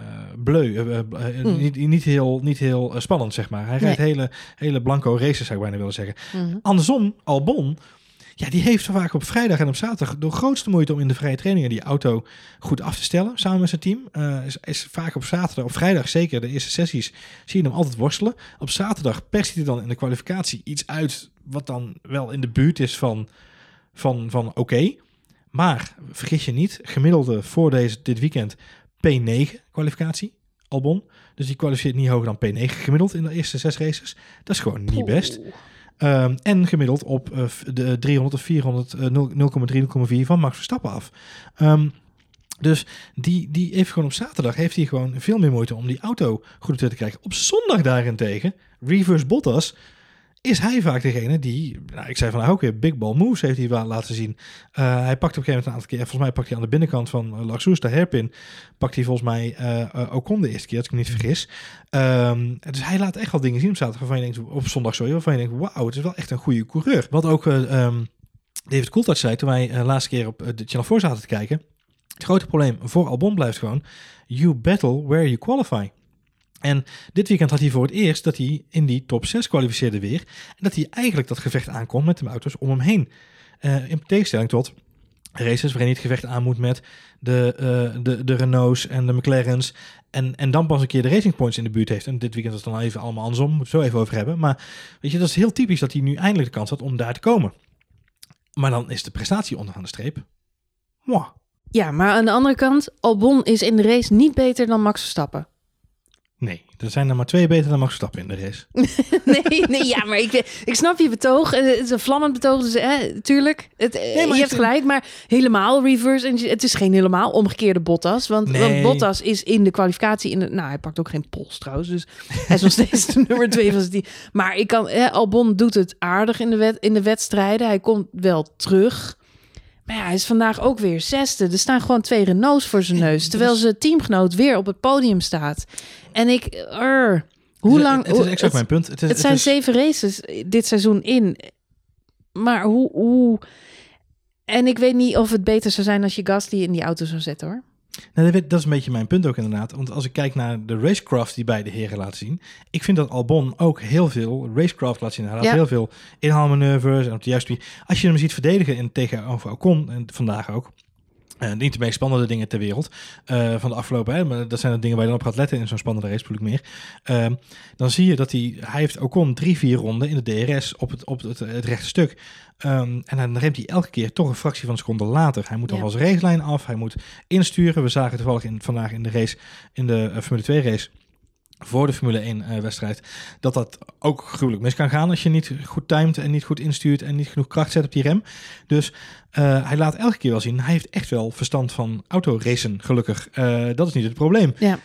bleu. eh, eh, eh, Hmm. niet, niet heel, niet heel eh, spannend, zeg maar. Hij rijdt hele, hele blanco races, zou ik bijna willen zeggen. Mhm. Andersom, Albon, ja, die heeft vaak op vrijdag en op zaterdag de grootste moeite om in de vrije trainingen die auto goed af te stellen, samen met zijn team. Eh, is, is vaak op zaterdag, op vrijdag zeker, de eerste sessies, zie je hem altijd worstelen. Op zaterdag perst hij er dan in de kwalificatie iets uit wat dan wel in de buurt is van, van, van oké. Maar vergis je niet, gemiddelde voor deze, dit weekend P9 kwalificatie, Albon. Dus die kwalificeert niet hoger dan P9 gemiddeld in de eerste zes races. Dat is gewoon niet best. Oeh. Ehm, en gemiddeld op eh, de 300 of 400, eh, 0 0,3, 0,4 van Max Verstappen af. Ehm, dus die, die heeft gewoon op zaterdag heeft hij gewoon veel meer moeite om die auto goed te krijgen. Op zondag daarentegen, reverse Bottas, is hij vaak degene die, nou, ik zei vandaag ook weer, big ball moves heeft hij wel laten zien. Eh, hij pakt op een gegeven moment een aantal keer, volgens mij pakt hij aan de binnenkant van uh, Lars de hairpin, pakt hij volgens mij eh uh, Ocon de eerste keer, als ik me niet vergis. Um, dus hij laat echt wel dingen zien op zaterdag, waarvan je denkt, op zondag sorry, waarvan je denkt, wauw, het is wel echt een goede coureur. Wat ook uh, um, David Coulthard zei toen wij uh, laatste keer op de Channel 4 zaten te kijken. Het grote probleem voor Albon blijft gewoon, you battle where you qualify. En dit weekend had hij voor het eerst dat hij in die top 6 kwalificeerde weer. En dat hij eigenlijk dat gevecht aankomt met de auto's om hem heen. Uh, in tegenstelling tot races waarin hij het gevecht aan moet met de, uh, de, de Renaults en de McLaren's. En, en dan pas een keer de Racing Points in de buurt heeft. En dit weekend is het dan even allemaal andersom. Moeten we het zo even over hebben. Maar weet je, dat is heel typisch dat hij nu eindelijk de kans had om daar te komen. Maar dan is de prestatie onderaan de streep. Mwah. Ja, maar aan de andere kant, Albon is in de race niet beter dan Max Verstappen. Nee, er zijn er maar twee beter dan Max Verstappen in de race. nee, nee, ja, maar ik, ik snap je betoog. Het is een vlammend betoog, dus hè, tuurlijk. Het, nee, je hebt gelijk, maar helemaal reverse. Het is geen helemaal omgekeerde Bottas. Want, nee. want Bottas is in de kwalificatie... In de, nou, hij pakt ook geen pols trouwens, dus hij is nog steeds de nummer twee van zijn team. Maar ik kan, hè, Albon doet het aardig in de, wet, in de wedstrijden. Hij komt wel terug... Maar ja, hij is vandaag ook weer zesde. Er staan gewoon twee Renaults voor zijn neus. Terwijl zijn teamgenoot weer op het podium staat. En ik... Hoe lang... Het is exact het, mijn punt. Het, is, het zijn het is... zeven races dit seizoen in. Maar hoe, hoe... En ik weet niet of het beter zou zijn als je Gasly in die auto zou zetten, hoor. Nou, dat is een beetje mijn punt ook inderdaad. Want als ik kijk naar de racecraft die beide heren laten zien. Ik vind dat Albon ook heel veel racecraft laat zien. Hij laat ja. heel veel inhaalmanoeuvres en op de juiste Als je hem ziet verdedigen in, tegenover Ocon, en vandaag ook. Uh, niet de meest spannende dingen ter wereld uh, van de afgelopen, hè, maar dat zijn de dingen waar je dan op gaat letten in zo'n spannende race, bedoel ik meer. Uh, dan zie je dat hij, hij heeft Ocon drie, vier ronden in de DRS op het, op het, het rechte stuk. Um, en dan remt hij elke keer toch een fractie van een seconde later. Hij moet dan ja. als racelijn af, hij moet insturen. We zagen toevallig in, vandaag in de race, in de uh, Formule 2 race, voor de Formule 1 uh, wedstrijd, dat dat ook gruwelijk mis kan gaan als je niet goed timed en niet goed instuurt en niet genoeg kracht zet op die rem. Dus uh, hij laat elke keer wel zien, hij heeft echt wel verstand van autoracen, gelukkig. Uh, dat is niet het probleem. Ja.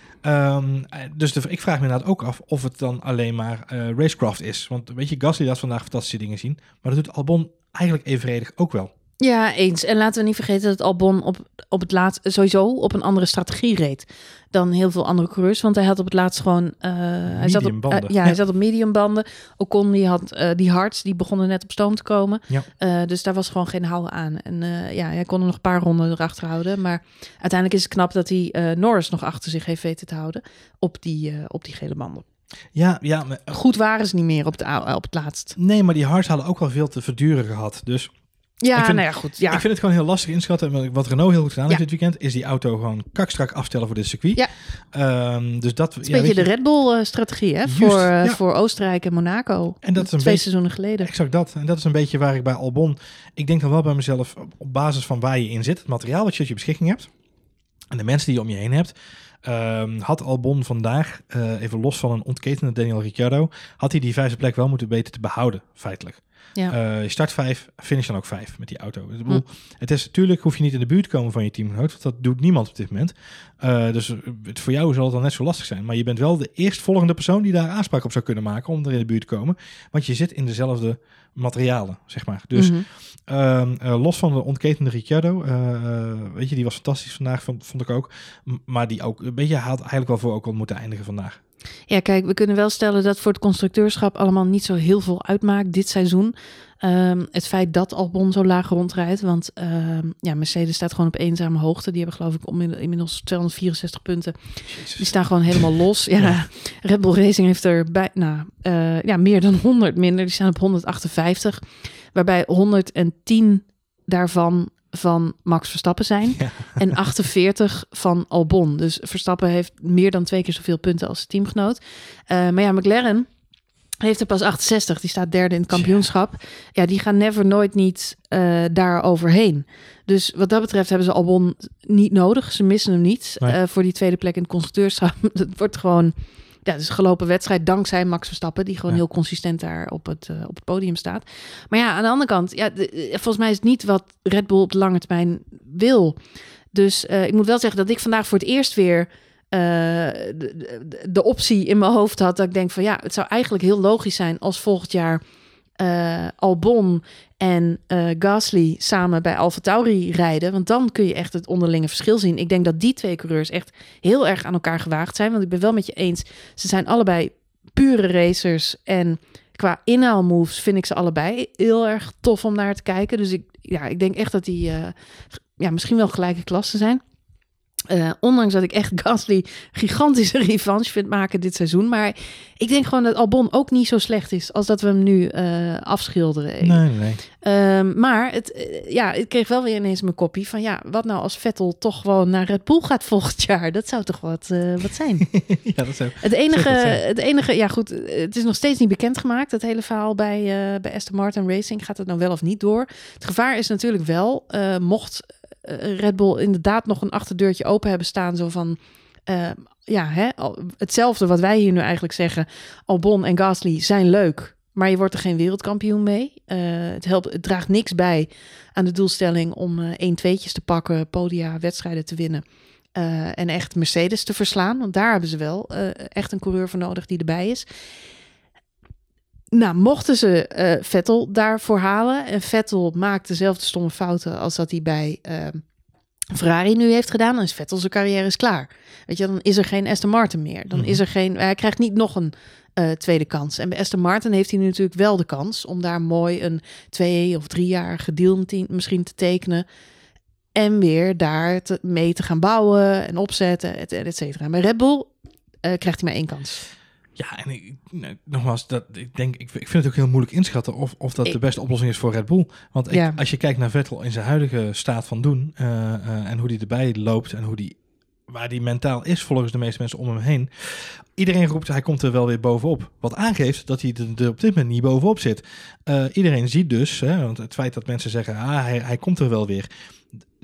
Um, dus de, ik vraag me inderdaad ook af of het dan alleen maar uh, racecraft is. Want weet je, Gasly laat vandaag fantastische dingen zien, maar dat doet Albon eigenlijk evenredig ook wel. Ja, eens. En laten we niet vergeten dat Albon op, op het laatst sowieso op een andere strategie reed dan heel veel andere coureurs. Want hij had op het laatst gewoon... Uh, hij, zat op, uh, ja, hij zat op medium banden. Ocon die had uh, die hards, die begonnen net op stoom te komen. Ja. dus daar was gewoon geen houden aan. En ja, hij kon er nog een paar ronden erachter houden. Maar uiteindelijk is het knap dat hij Norris nog achter zich heeft weten te houden op die, op die gele banden. Ja, ja. Maar, Goed waren ze niet meer op, de, op het laatst. Nee, maar die hards hadden ook wel veel te verduren gehad. Dus ja, ik vind, nou ja, goed. Ja. Ik vind het gewoon heel lastig inschatten. Wat Renault heel goed gedaan heeft ja. dit weekend, is die auto gewoon kakstrak afstellen voor dit circuit. Ja. Um, dus dat, is een beetje de Red Bull-strategie, hè? Just, voor, uh, voor Oostenrijk en Monaco. En dat is een twee seizoenen geleden. Exact dat. En dat is een beetje waar ik bij Albon. Ik denk dan wel bij mezelf, op basis van waar je in zit, het materiaal wat je tot je beschikking hebt. En de mensen die je om je heen hebt. Um, had Albon vandaag, uh, even los van een ontketende Daniel Ricciardo, had hij die vijfde plek wel moeten weten te behouden, feitelijk. Ja. Uh, je start vijf, finish dan ook vijf met die auto. Bedoel, hm. Het is natuurlijk, hoef je niet in de buurt te komen van je teamgenoot, want dat doet niemand op dit moment. Uh, dus het, voor jou zal het dan net zo lastig zijn. Maar je bent wel de eerstvolgende persoon die daar aanspraak op zou kunnen maken om er in de buurt te komen. Want je zit in dezelfde materialen, zeg maar. Dus Mhm. mm -hmm. uh, los van de ontketende Ricciardo, weet je, die was fantastisch vandaag, vond, vond ik ook. M maar die ook, weet je, had eigenlijk wel voor ook al moeten eindigen vandaag. Ja, kijk, we kunnen wel stellen dat voor het constructeurschap allemaal niet zo heel veel uitmaakt dit seizoen. Um, het feit dat Albon zo laag rondrijdt, want um, ja, Mercedes staat gewoon op eenzame hoogte. Die hebben geloof ik inmiddels 264 punten. Jezus. Die staan gewoon helemaal los. Ja, ja. Red Bull Racing heeft er bij, nou, uh, ja, meer dan 100 minder. Die staan op 158, waarbij 110 daarvan van Max Verstappen zijn ja. en 48 van Albon. Dus Verstappen heeft meer dan twee keer zoveel punten als teamgenoot. Uh, maar ja, McLaren heeft er pas 68. Die staat derde in het kampioenschap. Ja, ja die gaan never nooit niet uh, daar overheen. Dus wat dat betreft hebben ze Albon niet nodig. Ze missen hem niet nee. uh, voor die tweede plek in het constructeurschap. Het wordt gewoon ja, dus gelopen wedstrijd dankzij Max Verstappen, die gewoon Ja. heel consistent daar op het, eh, op het podium staat. Maar ja, aan de andere kant, ja, de- eh, volgens mij is het niet wat Red Bull op de lange termijn wil. Dus eh, ik moet wel zeggen dat ik vandaag voor het eerst weer de, de, de optie in mijn hoofd had. Dat ik denk van ja, het zou eigenlijk heel logisch zijn als volgend jaar eh, Albon en eh, Gasly samen bij Alfa Tauri rijden. Want dan kun je echt het onderlinge verschil zien. Ik denk dat die twee coureurs echt heel erg aan elkaar gewaagd zijn. Want ik ben wel met je eens, ze zijn allebei pure racers. En qua inhaalmoves vind ik ze allebei heel erg tof om naar te kijken. Dus ik, ja, ik denk echt dat die eh, ja, misschien wel gelijke klassen zijn. Eh, ondanks dat ik echt Gasly gigantische revanche vind maken dit seizoen. Maar ik denk gewoon dat Albon ook niet zo slecht is als dat we hem nu eh, afschilderen. Nee, nee. Ehm, maar het, eh, ja, ik kreeg wel weer ineens mijn kopie van ja, wat nou als Vettel toch gewoon naar Red Bull gaat volgend jaar? Dat zou toch wat, wat zijn? ja, dat zou... Het enige, het enige, ja goed, het is nog steeds niet bekendgemaakt. Het hele verhaal bij, bij Aston Martin Racing gaat het nou wel of niet door. Het gevaar is natuurlijk wel, mocht Red Bull inderdaad nog een achterdeurtje open hebben staan, zo van, eh, ja, hè, hetzelfde wat wij hier nu eigenlijk zeggen. Albon en Gasly zijn leuk, maar je wordt er geen wereldkampioen mee. Eh, het, helpt, het draagt niks bij aan de doelstelling om eh 1 tweetjes te pakken, podia, wedstrijden te winnen. eh, en echt Mercedes te verslaan. Want daar hebben ze wel eh, echt een coureur voor nodig die erbij is. Nou, mochten ze eh, Vettel daarvoor halen. En Vettel maakt dezelfde stomme fouten als dat hij bij eh, Ferrari nu heeft gedaan. Dan is Vettel zijn carrière is klaar. Weet je, dan is er geen Aston Martin meer. Dan Mhm. is er geen. Hij krijgt niet nog een eh, tweede kans. En bij Aston Martin heeft hij nu natuurlijk wel de kans om daar mooi een twee of driejarige deal te- misschien te tekenen. En weer daar te, mee te gaan bouwen en opzetten, et, et cetera. Bij Red Bull krijgt hij maar één kans. Ja, en ik, nou, nogmaals, dat, ik, denk, ik, ik vind het ook heel moeilijk inschatten of, of dat Ik- de beste oplossing is voor Red Bull. Want ik- als je kijkt naar Vettel in zijn huidige staat van doen eh, eh, en hoe die erbij loopt en hoe die, waar die mentaal is volgens de meeste mensen om hem heen. Iedereen roept, hij komt er wel weer bovenop. Wat aangeeft dat hij er er op dit moment niet bovenop zit. Eh, iedereen ziet dus, hè, want het feit dat mensen zeggen, ah, hij, hij komt er wel weer.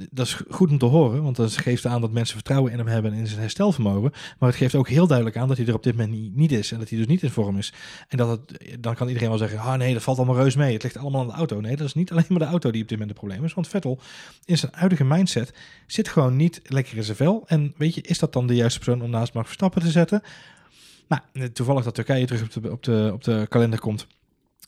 Dat is goed om te horen, want dat geeft aan dat mensen vertrouwen in hem hebben en in zijn herstelvermogen. Maar het geeft ook heel duidelijk aan dat hij er op dit moment niet, is en dat hij dus niet in vorm is. En dat het, dan kan iedereen wel zeggen, ah nee, dat valt allemaal reus mee. Het ligt allemaal aan de auto. Nee, dat is niet alleen maar de auto die op dit moment het probleem is. Want Vettel in zijn huidige mindset zit gewoon niet lekker in zijn vel. En weet je, is dat dan de juiste persoon om naast Max Verstappen te zetten? Nou, toevallig dat Turkije terug op de, op de, op de kalender komt.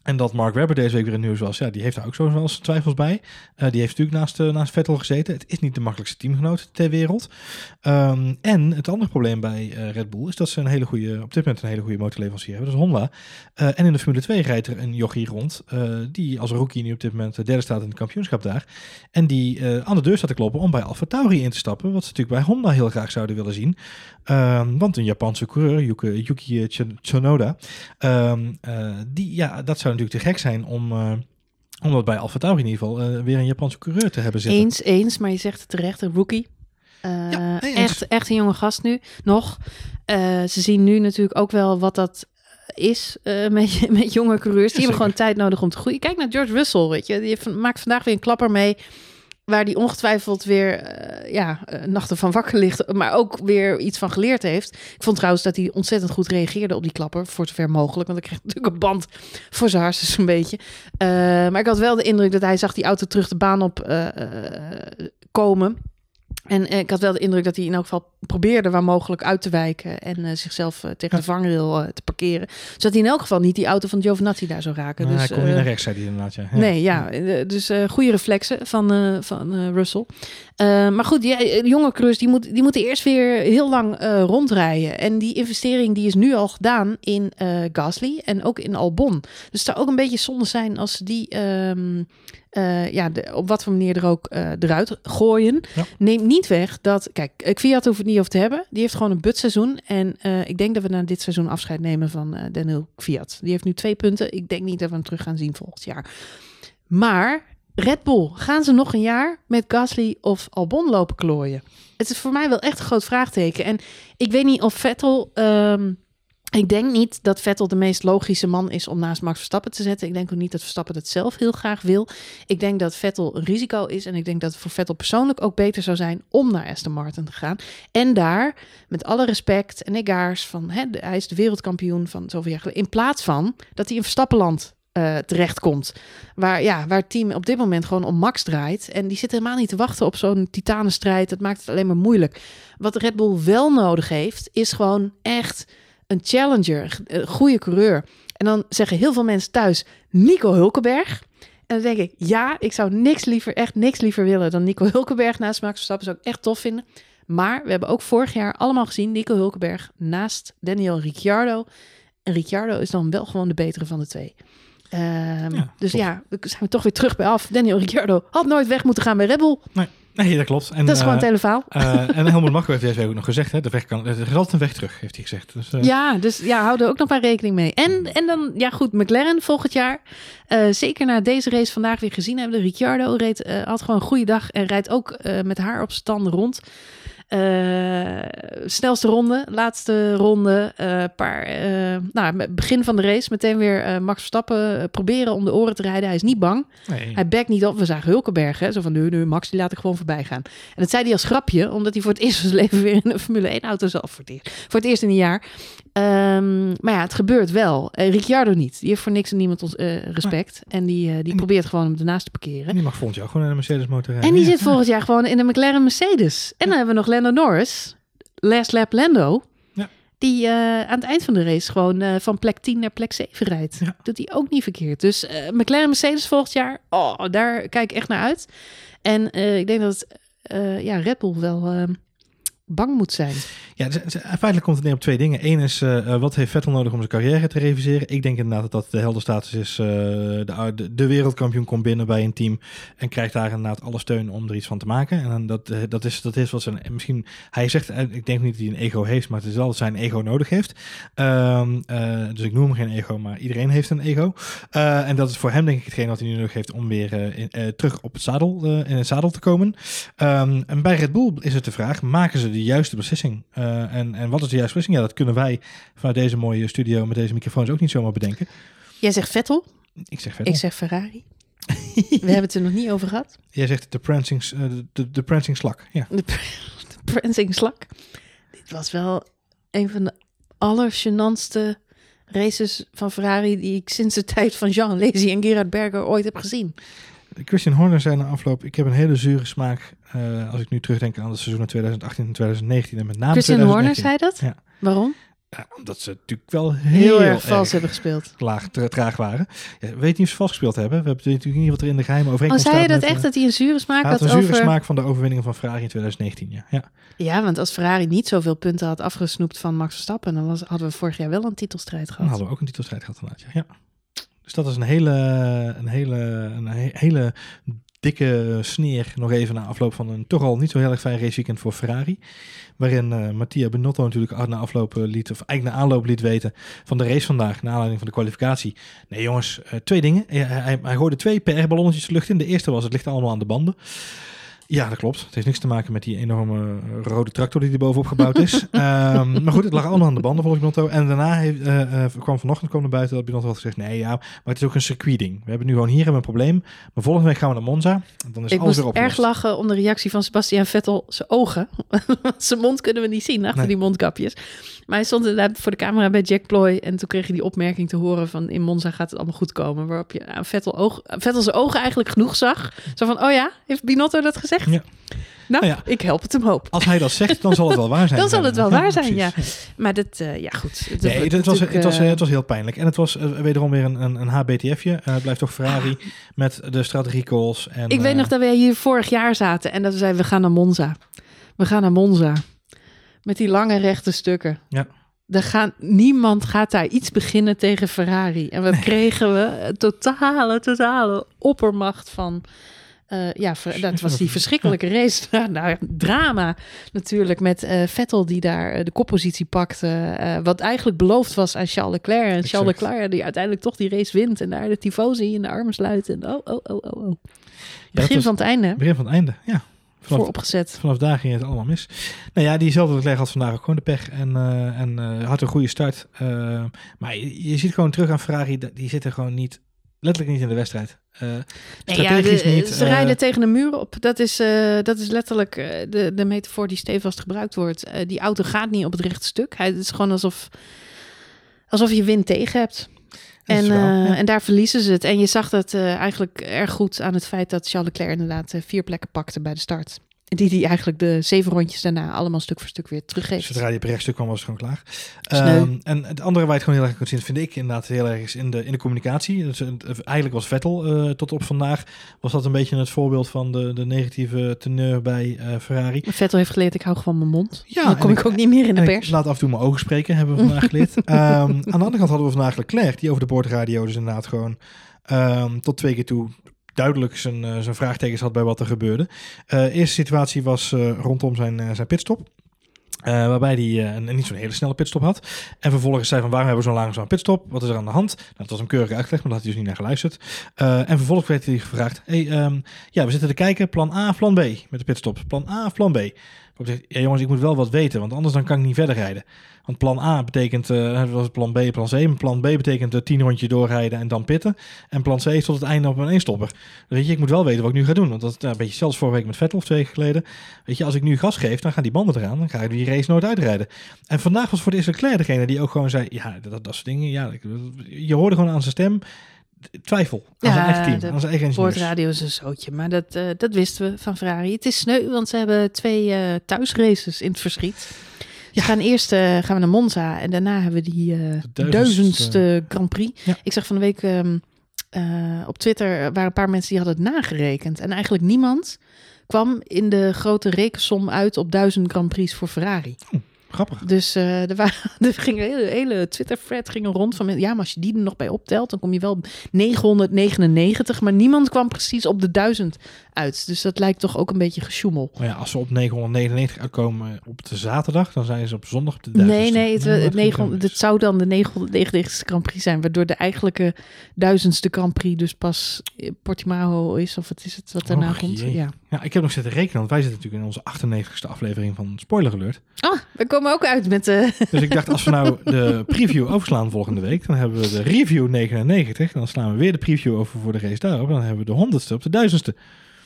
En dat Mark Webber deze week weer in nieuws was. Ja, die heeft daar ook zo wel eens twijfels bij. Eh, die heeft natuurlijk naast, eh, naast Vettel gezeten. Het is niet de makkelijkste teamgenoot ter wereld. Ehm, en het andere probleem bij eh, Red Bull is dat ze een hele goede, op dit moment een hele goede motorleverancier hebben. Dat is Honda. En in de Formule 2 rijdt er een jochie rond. die als rookie nu op dit moment de derde staat in het kampioenschap daar. En die aan de deur staat te kloppen om bij Alfa Tauri in te stappen. Wat ze natuurlijk bij Honda heel graag zouden willen zien. Ehm, want een Japanse coureur, Yuki, Yuki Tsun- Tsunoda. ehm, eh, die, ja, dat zou natuurlijk te gek zijn om... om dat bij Alfa Tauri in ieder geval eh, weer een Japanse coureur te hebben zitten. Eens, eens, maar je zegt het terecht, een rookie. Eh, Ja, echt, echt een jonge gast nu, nog. Ze zien nu natuurlijk ook wel wat dat is eh, met, met jonge coureurs. Die Ja, hebben gewoon tijd nodig om te groeien. Kijk naar George Russell, weet je. Die heeft- maakt vandaag weer een klapper mee... waar die ongetwijfeld weer eh, ja, eh, nachten van wakker ligt... maar ook weer iets van geleerd heeft. Ik vond trouwens dat hij ontzettend goed reageerde op die klapper... voor zover mogelijk, want ik kreeg natuurlijk een band voor zijn hartstikke een beetje. Eh, maar ik had wel de indruk dat hij zag die auto terug de baan op komen... En eh, ik had wel de indruk dat hij in elk geval probeerde waar mogelijk uit te wijken en eh, zichzelf eh, tegen de vangrail te parkeren. Zodat hij in elk geval niet die auto van Giovinazzi daar zou raken. Maar dus, hij kon niet naar rechts, zei hij inderdaad. Ja. Ja. Nee, ja. eh, Dus goede reflexen van, van Russell. Eh, maar goed, die, eh, jonge coureurs die, moet, die moeten eerst weer heel lang eh, rondrijden. En die investering die is nu al gedaan in Gasly en ook in Albon. Dus het zou ook een beetje zonde zijn als die... ehm, eh, ja, de- op wat voor manier er ook eruit gooien. Ja. Neemt niet weg dat... Kijk, Kwiat hoeft het niet over te hebben. Die heeft gewoon een butseizoen. En ik denk dat we na dit seizoen afscheid nemen van Daniel Kwiat. Die heeft nu twee punten. Ik denk niet dat we hem terug gaan zien volgend jaar. Maar Red Bull, gaan ze nog een jaar met Gasly of Albon lopen klooien? Het is voor mij wel echt een groot vraagteken. En ik weet niet of Vettel ehm, Ik denk niet dat Vettel de meest logische man is om naast Max Verstappen te zetten. Ik denk ook niet dat Verstappen het zelf heel graag wil. Ik denk dat Vettel een risico is. En ik denk dat het voor Vettel persoonlijk ook beter zou zijn om naar Aston Martin te gaan. En daar, met alle respect en egaars, van hè, hij is de wereldkampioen van zoveel jaar. In plaats van dat hij in Verstappenland eh terechtkomt. Waar, ja, waar het team op dit moment gewoon om Max draait. En die zit helemaal niet te wachten op zo'n titanenstrijd. Dat maakt het alleen maar moeilijk. Wat Red Bull wel nodig heeft, is gewoon echt een challenger, een goede coureur. En dan zeggen heel veel mensen thuis Nico Hulkenberg. En dan denk ik, ja, ik zou niks liever, echt niks liever willen dan Nico Hulkenberg naast Max Verstappen. Zou ik echt tof vinden. Maar we hebben ook vorig jaar allemaal gezien Nico Hulkenberg naast Daniel Ricciardo. En Ricciardo is dan wel gewoon de betere van de twee. Ehm, Ja, dus ja, we zijn we toch weer terug bij af. Daniel Ricciardo had nooit weg moeten gaan bij Red Bull. Nee, dat klopt. En, Dat is gewoon eh, het hele verhaal. eh, en Helmut Marko heeft deze ook nog gezegd, hè, de weg kan, er is altijd een weg terug, heeft hij gezegd. Dus, eh, Ja, dus ja, hou er ook nog maar rekening mee. En, en dan, ja goed, McLaren volgend jaar. Zeker na deze race vandaag weer gezien hebben. Ricciardo reed, had gewoon een goede dag en rijdt ook met haar op zijn tanden rond. Eh, snelste ronde, laatste ronde, eh paar, eh, nou, begin van de race meteen weer Max Verstappen proberen om de oren te rijden. Hij is niet bang. nee. Hij backt niet op. We zagen Hulkenberg, hè? zo van nu, nu, Max die laat ik gewoon voorbij gaan. En dat zei hij als grapje, omdat hij voor het eerst van zijn leven weer in een Formule 1 auto zat. Voor het eerst, voor het eerst in een jaar. Ehm, maar ja, het gebeurt wel. Eh, Ricciardo niet. Die heeft voor niks en niemand ons, eh, respect. En die, eh, die die- probeert gewoon hem ernaast te parkeren. En die mag volgend jaar gewoon in een Mercedes motor rijden. En die Ja. zit volgend jaar gewoon in de McLaren Mercedes. En dan hebben we nog Lando Norris. Last lap Lando. Ja. Die aan het eind van de race gewoon van plek 10 naar plek 7 rijdt. Ja. Doet hij ook niet verkeerd. Dus McLaren Mercedes volgend jaar. Oh, daar kijk ik echt naar uit. En ik denk dat ja, Red Bull wel eh, bang moet zijn. Ja, feitelijk komt het neer op twee dingen. Eén is, eh, eh, wat heeft Vettel nodig om zijn carrière te reviseren? Ik denk inderdaad dat dat de heldenstatus is. eh, de, de, wereldkampioen komt binnen bij een team en krijgt daar inderdaad alle steun om er iets van te maken. En dat, dat, is, dat is wat zijn, misschien, hij zegt, ik denk niet dat hij een ego heeft, maar het is wel dat zijn ego nodig heeft. Ehm, eh, dus ik noem hem geen ego, maar iedereen heeft een ego. En dat is voor hem denk ik hetgeen wat hij nu nodig heeft om weer terug op het zadel, in het zadel te komen. Ehm, en bij Red Bull is het de vraag, maken ze de juiste beslissing? Eh, en, en wat is de juiste beslissing? Ja, dat kunnen wij vanuit deze mooie studio met deze microfoons ook niet zomaar bedenken. Jij zegt Vettel, Ik zeg Vettel. ik zeg Ferrari. We hebben het er nog niet over gehad. Jij zegt de prancing, eh, de, de prancing slak. Ja. De, pr- de prancing slak. Dit was wel een van de allergenantste races van Ferrari die ik sinds de tijd van Jean Alesi en Gerard Berger ooit heb gezien. Christian Horner zei na afloop, ik heb een hele zure smaak eh, als ik nu terugdenk aan de seizoenen 2018 en 2019 en met name Christian Horner 2019. zei dat? Ja. Waarom? Ja, omdat ze natuurlijk wel heel, Heel, erg vals hebben gespeeld. laag, tra- traag waren. Ja, we weten niet of ze vals gespeeld hebben. We hebben natuurlijk niet wat er in de geheime Oh, overeenkomst zei je dat echt, eh, dat hij een zure smaak had had een zure over... smaak van de overwinningen van Ferrari in 2019. Ja. Ja. Ja, want als Ferrari niet zoveel punten had afgesnoept van Max Verstappen, dan was, hadden we vorig jaar wel een titelstrijd Dan gehad. hadden we ook een titelstrijd gehad inderdaad. Ja. ja. Dus dat is een hele, een hele, een he- hele dikke sneer nog even na afloop van een toch al niet zo heel erg fijn raceweekend voor Ferrari. Waarin eh Mattia Benotto natuurlijk na afloop eh, liet, of eigenlijk na aanloop liet weten van de race vandaag, naar aanleiding van de kwalificatie. Nee jongens, eh, twee dingen. Hij, hij gooide twee PR-ballonnetjes de lucht in. De eerste was, het ligt allemaal aan de banden. Ja, dat klopt. Het heeft niks te maken met die enorme rode tractor die er bovenop gebouwd is. Ehm, maar goed, het lag allemaal aan de banden volgens Binotto. En daarna heeft, eh, eh, kwam vanochtend kwam naar buiten dat Binotto had gezegd... nee, ja, maar het is ook een circuitding. We hebben nu gewoon hier hebben we een probleem. Maar volgende week gaan we naar Monza. En dan is Ik alles moest weer erg lachen om de reactie van Sebastian Vettel. Zijn ogen. Zijn mond kunnen we niet zien achter Nee. die mondkapjes. Maar hij stond inderdaad voor de camera bij Jack Ploy. En toen kreeg hij die opmerking te horen van... in Monza gaat het allemaal goed komen. Waarop je aan Vettel, oog, Vettel zijn ogen eigenlijk genoeg zag. Zo van, oh ja, heeft Binotto dat gezegd? Ja. Nou, Nou ja. ik help het hem hoop. Als hij dat zegt, dan zal het wel waar zijn. Dan zal het wel waar zijn, precies. Maar dat, eh, ja goed. Het Nee, het was, het, was, eh, het was heel pijnlijk. En het was eh, wederom weer een, een, een HBTFje. Het blijft toch Ferrari met de strategiecalls. En, Ik weet nog dat wij hier vorig jaar zaten en dat we zeiden, we gaan naar Monza. We gaan naar Monza. Met die lange rechte stukken. Ja. Er gaan, niemand gaat daar iets beginnen tegen Ferrari. En we kregen we totale, totale oppermacht van... eh, ja, dat was die verschrikkelijke race. nou, ja, drama natuurlijk met eh, Vettel die daar eh, de koppositie pakte. wat eigenlijk beloofd was aan Charles Leclerc. En Charles. Leclerc die uiteindelijk toch die race wint. En daar de tifosi in de armen sluit. En oh, oh, oh, oh, oh. ja, Begin was van het einde. Begin van het einde, ja. Vanaf, voor opgezet. vanaf daar ging het allemaal mis. Nou ja, diezelfde Leclerc had vandaag ook gewoon de pech en, eh, en eh, had een goede start. Eh, maar je, je ziet gewoon terug aan Ferrari, die zitten gewoon niet, letterlijk niet in de wedstrijd. Nee, ja, strategisch de- niet. ze rijden tegen de muur op. Dat is, dat is letterlijk de, de metafoor die stevast gebruikt wordt. Die auto gaat niet op het rechte stuk. Hij, het is gewoon alsof, alsof je wind tegen hebt. En, wel, eh, ja. en daar verliezen ze het. En je zag dat eh, eigenlijk erg goed aan het feit dat Charles Leclerc inderdaad eh, vier plekken pakte bij de start. Die die eigenlijk de zeven rondjes daarna allemaal stuk voor stuk weer teruggeeft. Zodra die op het rechtstuk kwam, was het gewoon klaar. Ehm, en het andere waar je het gewoon heel erg kunt zien, vind ik inderdaad heel erg is in de, in de communicatie. Dus, eigenlijk was Vettel eh, tot op vandaag, was dat een beetje het voorbeeld van de, de negatieve teneur bij eh, Ferrari. Vettel heeft geleerd, ik hou gewoon mijn mond. Ja, Dan kom ik ook niet meer in de pers. laat af en toe mijn ogen spreken, hebben we vandaag geleerd. Ehm, aan de andere kant hadden we vandaag Leclerc, die over de boordradio dus inderdaad gewoon ehm, tot twee keer toe duidelijk zijn, eh, zijn vraagtekens had bij wat er gebeurde. Eh eerste situatie was eh, rondom zijn, zijn pitstop. Waarbij hij een, niet zo'n hele snelle pitstop had. En vervolgens zei van waarom hebben we zo'n langzaam pitstop? Wat is er aan de hand? Nou, dat was hem keurig uitgelegd, maar daar had hij dus niet naar geluisterd. En vervolgens werd hij gevraagd. Hey, ehm, ja, we zitten te kijken. Plan A plan B met de pitstop. Plan A plan B. Zegt, ja jongens, ik moet wel wat weten, want anders dan kan ik niet verder rijden. Want plan A betekent, dat was plan B, plan C. Plan B betekent uh, tien rondje doorrijden en dan pitten. En plan C is tot het einde op een eenstopper. Weet je, ik moet wel weten wat ik nu ga doen. Want dat is een beetje zelfs vorige week met Vettel of twee geleden. Weet je, als ik nu gas geef, dan gaan die banden eraan. Dan ga ik die race nooit uitrijden. En vandaag was voor de eerste Leclerc degene die ook gewoon zei, ja, dat, dat soort dingen. Ja, ik- je hoorde gewoon aan zijn stem twijfel aan zijn Ja, eigen team, de aan zijn eigen. Boordradio is een zootje, maar dat, eh, dat wisten we van Ferrari. Het is sneu, want ze hebben twee eh, thuisraces in het verschiet. We gaan eerst eh, gaan we naar Monza en daarna hebben we die duizendste- duizendste Grand Prix. Ja. Ik zag van de week ehm, eh, op Twitter waren een paar mensen die hadden het nagerekend. En eigenlijk niemand kwam in de grote rekensom uit op duizend Grand Prix voor Ferrari. Grappig. Dus eh, er, waren, er ging een hele, hele Twitter-thread ging rond van... ja, maar als je die er nog bij optelt... dan kom je wel op 999. Maar niemand kwam precies op de 1000 uit. Dus dat lijkt toch ook een beetje gesjoemel. Maar ja, als ze op 999 uitkomen op de zaterdag, dan zijn ze op zondag op de Nee, duizendste. nee, het, het, dat vind ik 900 dan het zou dan de 999ste Grand Prix zijn. Waardoor de eigenlijke duizendste Grand Prix dus pas eh, Portimao is. Of wat is het wat daarna Och, komt? jee. Ja. Ja, ik heb nog zitten rekenen, want wij zitten natuurlijk in onze 98ste aflevering van Spoiler Alert. Ah, we komen ook uit met de... Dus ik dacht, als we nou de preview overslaan volgende week, dan hebben we de review 99. Dan slaan we weer de preview over voor de race daarop. Dan hebben we de honderdste op de duizendste.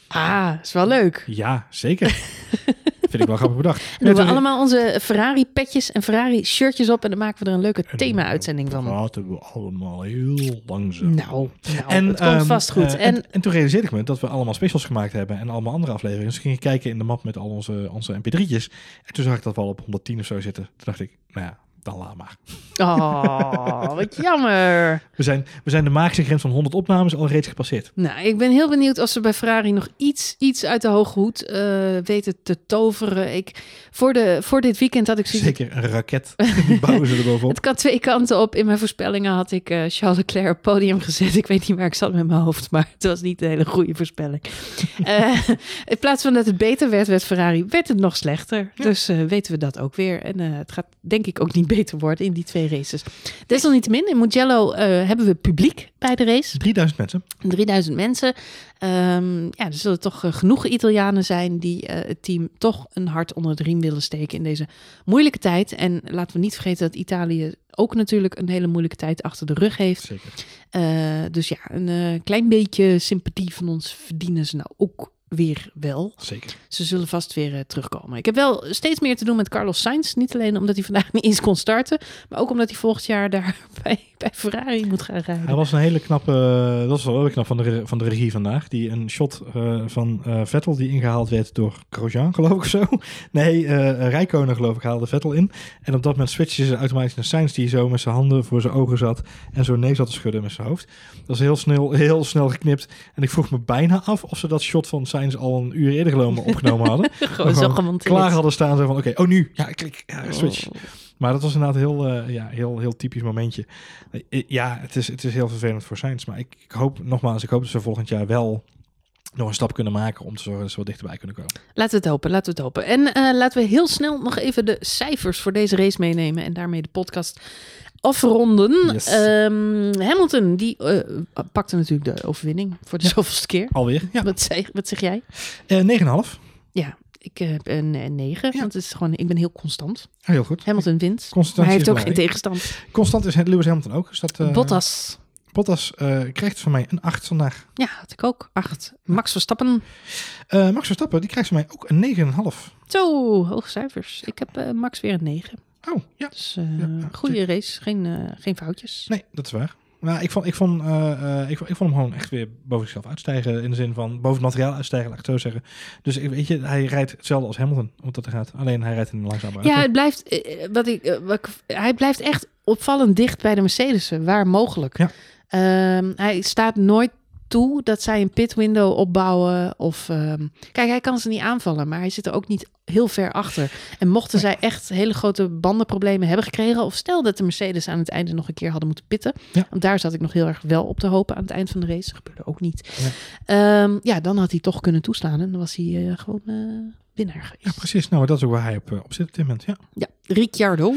Ah, is wel leuk. Ja, zeker. Vind ik wel grappig bedacht. Doen we Net- allemaal onze Ferrari-petjes en Ferrari-shirtjes op. En dan maken we er een leuke en thema-uitzending van. praten we allemaal heel langzaam. Nou, nou En, het komt ehm, vast goed. eh, en, en, en toen realiseerde ik me dat we allemaal specials gemaakt hebben en allemaal andere afleveringen. Dus ging ik kijken in de map met al onze, onze mp3'tjes. En toen zag ik dat we al op 110 of zo zitten. Toen dacht ik, nou ja, dan laat maar. oh, wat jammer. We zijn, we zijn de magische grens van 100 opnames al reeds gepasseerd. Nou, ik ben heel benieuwd of ze bij Ferrari nog iets, iets uit de hoge hoed eh, weten te toveren. Ik, voor, de, voor dit weekend had ik. Zeker een raket. Die bouwen ze er bovenop. Het kan twee kanten op. In mijn voorspellingen had ik eh, Charles Leclerc op podium gezet. Ik weet niet waar ik zat met mijn hoofd, maar het was niet een hele goede voorspelling. Eh, in plaats van dat het beter werd, werd Ferrari, werd het nog slechter. Dus weten we dat ook weer. En het gaat denk ik ook niet beter worden in die twee races. Desalniettemin, in Mugello eh, hebben we publiek bij de race. 3000 mensen. 3000 mensen. Ehm, ja, er zullen toch eh, genoeg Italianen zijn die eh, het team toch een hart onder de riem willen steken in deze moeilijke tijd. En laten we niet vergeten dat Italië ook natuurlijk een hele moeilijke tijd achter de rug heeft. Zeker. Dus ja, een klein beetje sympathie van ons verdienen ze nou ook weer wel. Zeker. Ze zullen vast weer eh, terugkomen. Ik heb wel steeds meer te doen met Carlos Sainz. Niet alleen omdat hij vandaag niet eens kon starten, maar ook omdat hij volgend jaar daar bij, bij Ferrari moet gaan rijden. Hij was een hele knappe, dat was wel heel knap van de, van de regie vandaag. Die een shot eh, van eh, Vettel die ingehaald werd door Grosjean, geloof ik zo. Nee, Rijkonen geloof ik haalde Vettel in. En op dat moment switchte ze automatisch naar Sainz die zo met zijn handen voor zijn ogen zat. En zo nee zat te schudden met zijn hoofd. Dat was heel snel, heel snel geknipt. En ik vroeg me bijna af of ze dat shot van Sainz al een uur eerder genomen, opgenomen hadden. Gewoon zo gewoon. Klaar hadden staan zo van oké, oh nu, ja, klik, ja, switch. Oh. Maar dat was inderdaad een heel, eh, ja, heel, heel typisch momentje. Eh, Ja, het is, het is heel vervelend voor Sainz. Maar ik, ik hoop, nogmaals, ik hoop dat ze volgend jaar wel nog een stap kunnen maken om te zorgen dat ze wat dichterbij kunnen komen. Laten we het hopen, laten we het hopen. En eh, laten we heel snel nog even de cijfers voor deze race meenemen en daarmee de podcast afronden. Yes. Ehm, Hamilton, die eh, pakte natuurlijk de overwinning voor de zoveelste keer. Alweer, ja. Wat, zeg, wat zeg jij? Eh 9,5. Ja, ik heb een, een 9. Ja. Want het is gewoon, ik ben heel constant. Ah, heel goed. Hamilton wint. Maar Constantie hij heeft ook geen tegenstand. Constant is Lewis Hamilton ook. Dus dat, eh, Bottas. Bottas krijgt van mij een 8 vandaag. Ja, had ik ook. 8. Max Verstappen. Max Verstappen, die krijgt van mij ook een 9,5. Zo, hoge cijfers. Ik heb Max weer een 9. Oh, ja. Dus eh Ja, goede race. Geen, eh, geen foutjes. Nee, dat is waar. Nou, ik vond, ik, vond, eh, ik, vond- ik vond hem gewoon echt weer boven zichzelf uitstijgen. In de zin van boven het materiaal uitstijgen, laat ik het zo zeggen. Dus ik- weet je, hij rijdt hetzelfde als Hamilton, hoe dat er gaat. Alleen hij rijdt in een langzame auto. Ja, het blijft, wat ik, wat ik, hij blijft echt opvallend dicht bij de Mercedes'en, waar mogelijk. Ja. Ehm, hij staat nooit toe dat zij een pit window opbouwen. Of, ehm, kijk, hij kan ze niet aanvallen, maar hij zit er ook niet heel ver achter. En mochten zij echt hele grote bandenproblemen hebben gekregen, of stel dat de Mercedes aan het einde nog een keer hadden moeten pitten, Ja. want daar zat ik nog heel erg wel op te hopen aan het eind van de race. Dat gebeurde ook niet. Nee. Ehm, ja, dan had hij toch kunnen toeslaan en dan was hij eh, gewoon eh, winnaar geweest. Ja, precies. Nou, dat is ook waar hij op, eh, op zit op dit moment. Ja. Ja, Ricciardo.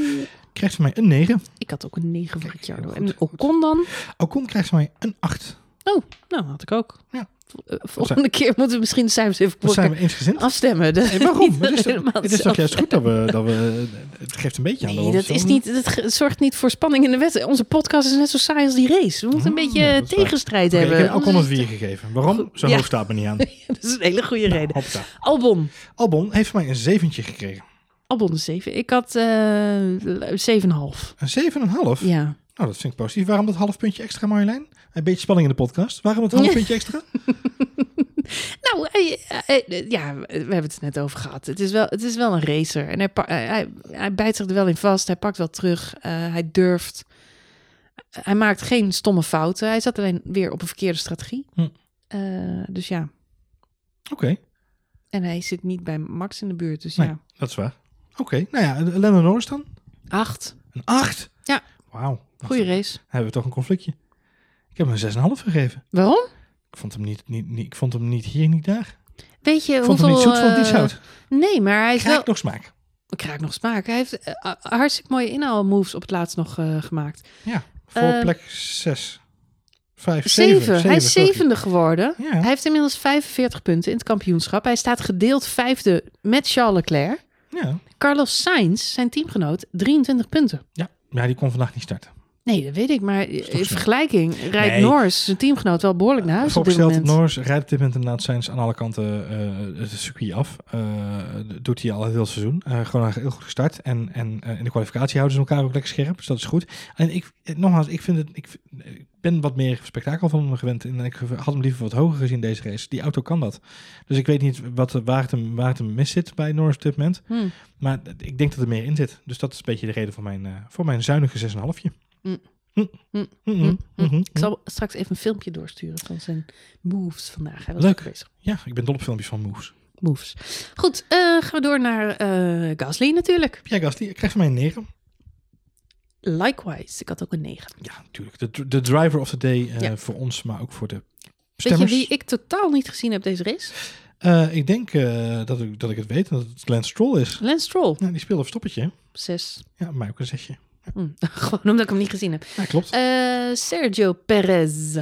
Krijgt van mij een 9. Ik had ook een 9 voor Ricciardo. En. Ocon dan? Ocon krijgt van mij een 8. Nou, had ik ook. Ja. Eh, Volgende keer moeten we misschien de cijfers even zijn kort we eensgezind. afstemmen. Hey, waarom? Het is, toch, helemaal het is toch juist goed dat we, dat we... Het geeft een beetje aan. Nee, we dat is niet. Dat zorgt niet voor spanning in de wedstrijd. Onze podcast is net zo saai als die race. We moeten een Hmm, beetje ja, waar. tegenstrijd hebben. ik heb Ocon een Anders is 4 gegeven. Waarom? Zo ja. hoog staat me niet aan. Dat is een hele goede Nou, reden. Albon. Albon heeft van mij een zeventje gekregen. Albon is 7. Ik had eh 7,5. Een 7,5? Ja. Nou, dat vind ik positief. Waarom dat half puntje extra, Marjolein? Een beetje spanning in de podcast. Waarom het half Ja. puntje extra? Nou, hij- ja, we hebben het net over gehad. Het is wel, het is wel een racer. En hij, pa- hij, bijt zich er wel in vast. Hij pakt wel terug. eh, hij durft. Hij maakt geen stomme fouten. Hij zat alleen weer op een verkeerde strategie. Hm. Eh, dus ja. Oké, En hij zit niet bij Max in de buurt. Dus Nee. ja. dat is waar. Oké, nou ja, Lennon Norris dan? Acht. Een 8? Wauw. Goeie race. Dan hebben we toch een conflictje. Ik heb hem een 6,5 gegeven. Waarom? Ik vond hem niet, niet, niet, ik vond hem niet hier, niet daar. Weet je Ik vond hoeveel... hem niet zoet, vond hem niet eh, zout. Nee, maar hij is Krijg wel... nog smaak. Ik krijg nog smaak. Hij heeft eh, hartstikke mooie inhaalmoves op het laatst nog eh, gemaakt. Ja, voor Eh, plek 6. 5, 7. Zeven. Hij is zevende geworden. Ja. Hij heeft inmiddels 45 punten in het kampioenschap. Hij staat gedeeld vijfde met Charles Leclerc. Ja. Carlos Sainz, zijn teamgenoot, 23 punten. Ja. Ja, die kon vandaag niet starten. Nee, dat weet ik. Maar in vergelijking rijdt Nee. Norris, zijn teamgenoot, wel behoorlijk naar huis op dit Voorgesteld, moment. Norris rijdt op dit moment inderdaad zijn aan alle kanten eh, het circuit af. Eh, doet hij al het hele seizoen. Eh, gewoon heel goed gestart. En, en in de kwalificatie houden ze elkaar ook lekker scherp. Dus dat is goed. En ik, nogmaals, ik, vind het, ik, ben wat meer spektakel van hem gewend. En ik had hem liever wat hoger gezien deze race. Die auto kan dat. Dus ik weet niet wat, waar, het hem, waar het hem mis zit bij Norris op dit moment. Hm. Maar ik denk dat er meer in zit. Dus dat is een beetje de reden voor mijn, eh, voor mijn zuinige 6,5. Mm. Ik zal straks even een filmpje doorsturen van zijn moves vandaag. Hij was Leuk. bezig. Ja, ik ben dol op filmpjes van moves. Moves. Goed, eh, gaan we door naar eh Gasly natuurlijk. Pierre Gasly, ik krijg van mij een 9. Likewise, ik had ook een 9. Ja, natuurlijk. De, de driver of the day eh, Ja. voor ons, maar ook voor de Weet je stemmers. wie ik totaal niet gezien heb deze race? Ik denk dat, ik, dat ik het weet, dat het Lance Stroll is. Lance Stroll. Ja, die speelde op stoppertje. hè? 6. Ja, mij ook een zesje. Hm, Gewoon omdat ik hem niet gezien heb. Ja, klopt. Eh, Sergio Perez.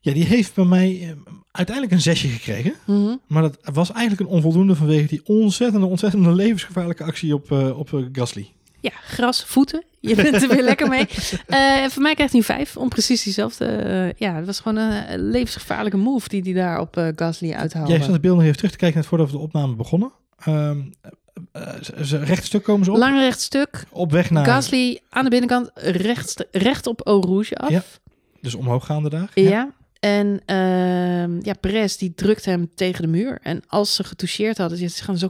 Ja, die heeft bij mij eh, uiteindelijk een zesje gekregen. Mhm. Maar dat was eigenlijk een onvoldoende vanwege die ontzettende, ontzettende levensgevaarlijke actie op, eh, op Gasly. Ja, gras, voeten. Je bent er weer lekker mee. Eh, voor mij krijgt hij een 5. Om precies diezelfde. ja, het was gewoon een levensgevaarlijke move die hij daar op Gasly uithaalde. Jij zat de beelden nog even terug te kijken net voordat we de opname begonnen. Ehm ze- ze- rechtstuk komen ze op. Lang rechtstuk. Op weg naar... Gasly aan de binnenkant recht, recht op Eau Rouge af. Ja. Dus omhooggaande daar. Ja. En ehm, ja, Perez die drukt hem tegen de muur. En als ze getoucheerd hadden, ja, ze gaan zo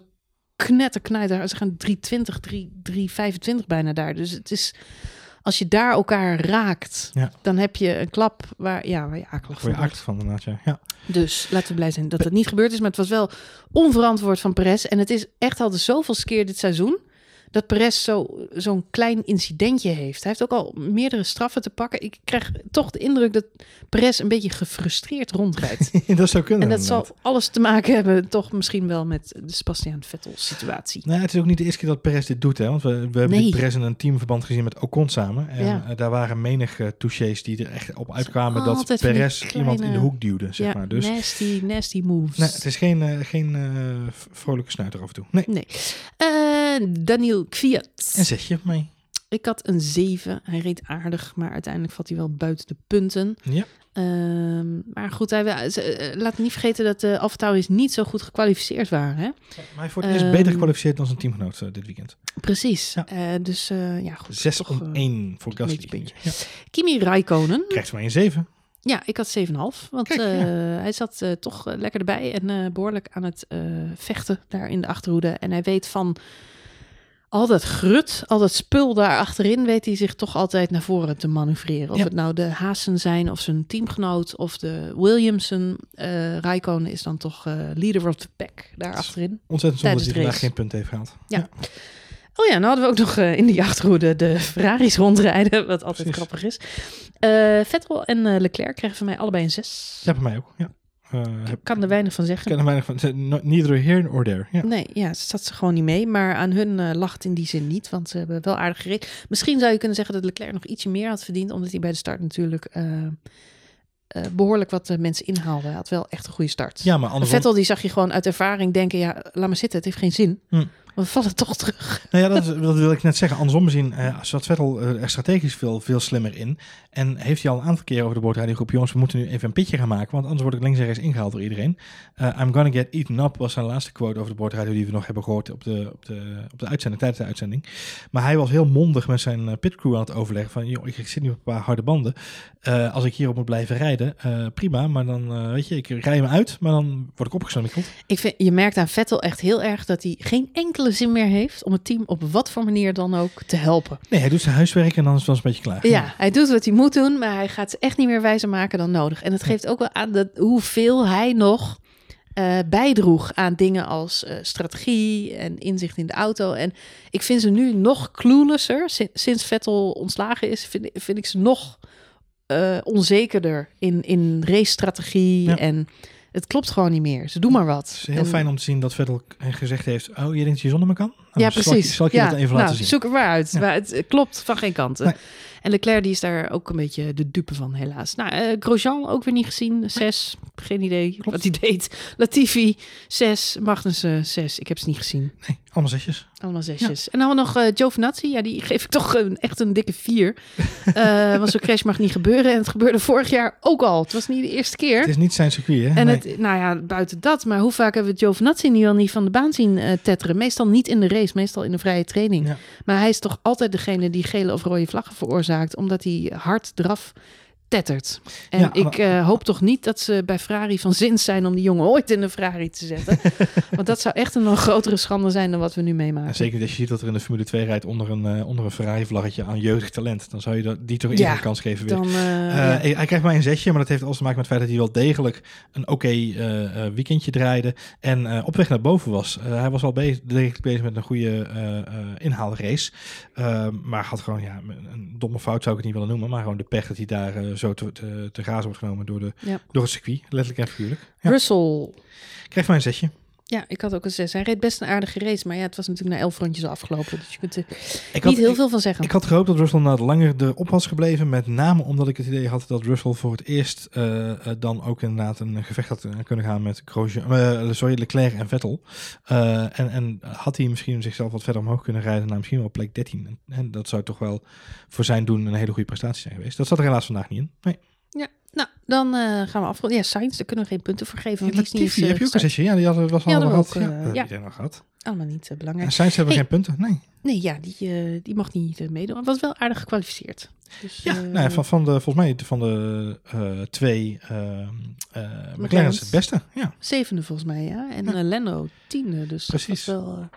knetterknijter. Ze gaan 320, 3, 325 bijna daar. Dus het is, als je daar elkaar raakt, Ja. dan heb je een klap waar, ja, waar je akelig Voor van wordt. act van inderdaad, ja. ja. Dus laten we blij zijn dat het niet gebeurd is. Maar het was wel onverantwoord van Perez. En het is echt al de zoveelste keer dit seizoen dat Perez zo, zo'n klein incidentje heeft. Hij heeft ook al meerdere straffen te pakken. Ik krijg toch de indruk dat Perez een beetje gefrustreerd rondrijdt. dat zou kunnen. en dat zal alles te maken hebben, toch misschien wel met de Sebastian Vettel situatie. Nou, het is ook niet de eerste keer dat Perez dit doet, hè? Want we, we hebben Nee. Perez in een teamverband gezien met Ocon samen. En Ja. eh, daar waren menig uh, touches die er echt op uitkwamen dat Perez iemand in de hoek duwde, zeg ja, maar. Dus nasty, nasty moves. nee, het is geen, eh, geen eh, vrolijke snuiter af en toe. Nee, Nee. Daniel En zeg je mee. Ik had een 7. Hij reed aardig, maar uiteindelijk valt hij wel buiten de punten. Ja. Ehm, maar goed, hij, ze- eh, laat niet vergeten dat de AlphaTauri's niet zo goed gekwalificeerd waren. Hè? Maar hij wordt eerst Ehm, beter gekwalificeerd dan zijn teamgenoot eh, dit weekend. Precies. Ja. Eh, dus eh, ja, goed. 6 toch, om eh, 1 voor Gasly. Ja. Kimi Raikkonen. Krijgt mij een 7. Ja, ik had 7,5. Want Kijk, eh, ja. hij zat eh, toch eh, lekker erbij en eh, behoorlijk aan het eh, vechten daar in de achterhoede. En hij weet van al dat grut, al dat spul daar achterin, weet hij zich toch altijd naar voren te manoeuvreren. Of Ja. het nou de Haasen zijn of zijn teamgenoot of de Williamson. Raikkonen is dan toch eh, leader of the pack daar achterin. Ontzettend zonde dat hij de vandaag geen punt heeft gehaald. Ja. Oh ja, nou hadden we ook nog eh, in die achterhoede de Ferraris rondrijden, wat altijd Precies. grappig is. Vettel en Leclerc krijgen van mij allebei een 6. Ja, bij mij ook. Ja. Eh, Ik heb, kan er weinig van ik zeggen. ken er weinig van. no- Neither here nor there. Ja. Nee, ja, ze zat ze gewoon niet mee. Maar aan hun eh lag het in die zin niet, want ze hebben wel aardig gereden. Misschien zou je kunnen zeggen dat Leclerc nog ietsje meer had verdiend, omdat hij bij de start natuurlijk eh, eh, behoorlijk wat eh, mensen inhaalde. Hij had wel echt een goede start. ja, maar andersom. Vettel die zag je gewoon uit ervaring denken, ja, laat maar zitten, het heeft geen zin. Hm. We vallen toch terug. Nou ja, dat, dat wil ik net zeggen. Andersom gezien eh, zat Vettel eh, er strategisch veel, veel slimmer in. En heeft hij al een aantal keer over de boordradiogroep... jongens, we moeten nu even een pitje gaan maken... want anders word ik links en rechts ingehaald door iedereen. Eh, I'm gonna get eaten up was zijn laatste quote over de boordradio... die we nog hebben gehoord op de, op de, op de uitzending, tijdens de uitzending. Maar hij was heel mondig met zijn pitcrew aan het overleggen... van, joh, ik zit nu op een paar harde banden. Als ik hierop moet blijven rijden, prima. Maar dan, weet je, ik rij hem uit... maar dan word ik opgeslommeld. Ik vind, je merkt aan Vettel echt heel erg dat hij geen enkele zin meer heeft om het team op wat voor manier dan ook te helpen. Nee, hij doet zijn huiswerk en dan is het wel eens een beetje klaar. Ja, hij doet wat hij moet doen, maar hij gaat ze echt niet meer wijzer maken dan nodig. En het geeft ook wel aan dat, hoeveel hij nog eh, bijdroeg aan dingen als eh, strategie en inzicht in de auto. En ik vind ze nu nog cluelesser. Si- Sinds Vettel ontslagen is, vind, vind ik ze nog eh, onzekerder in, in racestrategie. Ja. En het klopt gewoon niet meer. Ze doen maar wat. Het is heel En- fijn om te zien dat Vettel gezegd heeft... oh, je denkt dat je zonder me kan? Nou, ja, zal ik- precies. Zal ik, je ja, dat even nou, laten zien? Zoek er maar uit. Ja. Maar het klopt van geen kant. Nee. En Leclerc die is daar ook een beetje de dupe van, helaas. Nou, eh, Grosjean ook weer niet gezien. Zes. Geen idee wat hij deed. Latifi, zes. Magnussen, zes. Ik heb ze niet gezien. Nee, allemaal zesjes. Allemaal zesjes. En dan nog eh Giovinazzi. Ja, die geef ik toch een, echt een dikke vier. Eh want zo'n crash mag niet gebeuren. En het gebeurde vorig jaar ook al. Het was niet de eerste keer. Het is niet zijn circuit, hè? En Nee. het, nou ja, buiten dat. Maar hoe vaak hebben we Giovinazzi nu al niet van de baan zien eh, tetteren? Meestal niet in de race, meestal in de vrije training. Ja. Maar hij is toch altijd degene die gele of rode vlaggen veroorzaakt, omdat hij hard eraf tettert. En Ja, ik eh, hoop toch niet dat ze bij Ferrari van zins zijn om die jongen ooit in een Ferrari te zetten. Want dat zou echt een nog grotere schande zijn dan wat we nu meemaken. En zeker als je ziet dat er in de Formule 2 rijdt onder een, eh, onder een Ferrari-vlaggetje aan jeugdig talent. Dan zou je dat, die toch eerder Ja, een kans geven weer. Dan, eh. Hij krijgt maar een zesje, maar dat heeft alles te maken met het feit dat hij wel degelijk een oké weekendje draaide. En op weg naar boven was. Hij was al bezig, degelijk bezig met een goede inhaalrace. Eh, maar had gewoon, ja, een, domme fout zou ik het niet willen noemen. Maar gewoon de pech dat hij daar zo te, te, te grazen wordt genomen door, de, Ja. door het circuit. Letterlijk en figuurlijk. Ja. Russell. Krijgt maar een zesje. Ja, ik had ook een zes. Hij reed best een aardige race, maar ja, het was natuurlijk na elf rondjes al afgelopen. Dus je kunt er Ik niet heel ik- veel van zeggen. Ik had gehoopt dat Russell nou langer erop was gebleven. Met name omdat ik het idee had dat Russell voor het eerst eh, eh, dan ook inderdaad een gevecht had kunnen gaan met Grosjean, eh, sorry, Leclerc en Vettel. En, en had hij misschien zichzelf wat verder omhoog kunnen rijden naar misschien wel plek 13. En, en dat zou toch wel voor zijn doen een hele goede prestatie zijn geweest. Dat zat er helaas vandaag niet in. Nee. Nou, dan eh, gaan we afronden. Ja, Science, daar kunnen we geen punten voor geven. Want die is niet eens, heb je eh, ook een zesje? Ja, die hadden, was allemaal gehad. ja, eh, ja. nog gehad. Allemaal niet uh, En belangrijk. Sainz hebben Hey. geen punten. Nee. Nee, ja, die, eh, die mag niet eh, meedoen. Was wel aardig gekwalificeerd. Dus, Ja, eh, nou ja, van, van de, volgens mij van de eh, twee McLaren is het beste. Ja. Zevende volgens mij, ja. En Lando tiende. Dus Precies. dat was wel...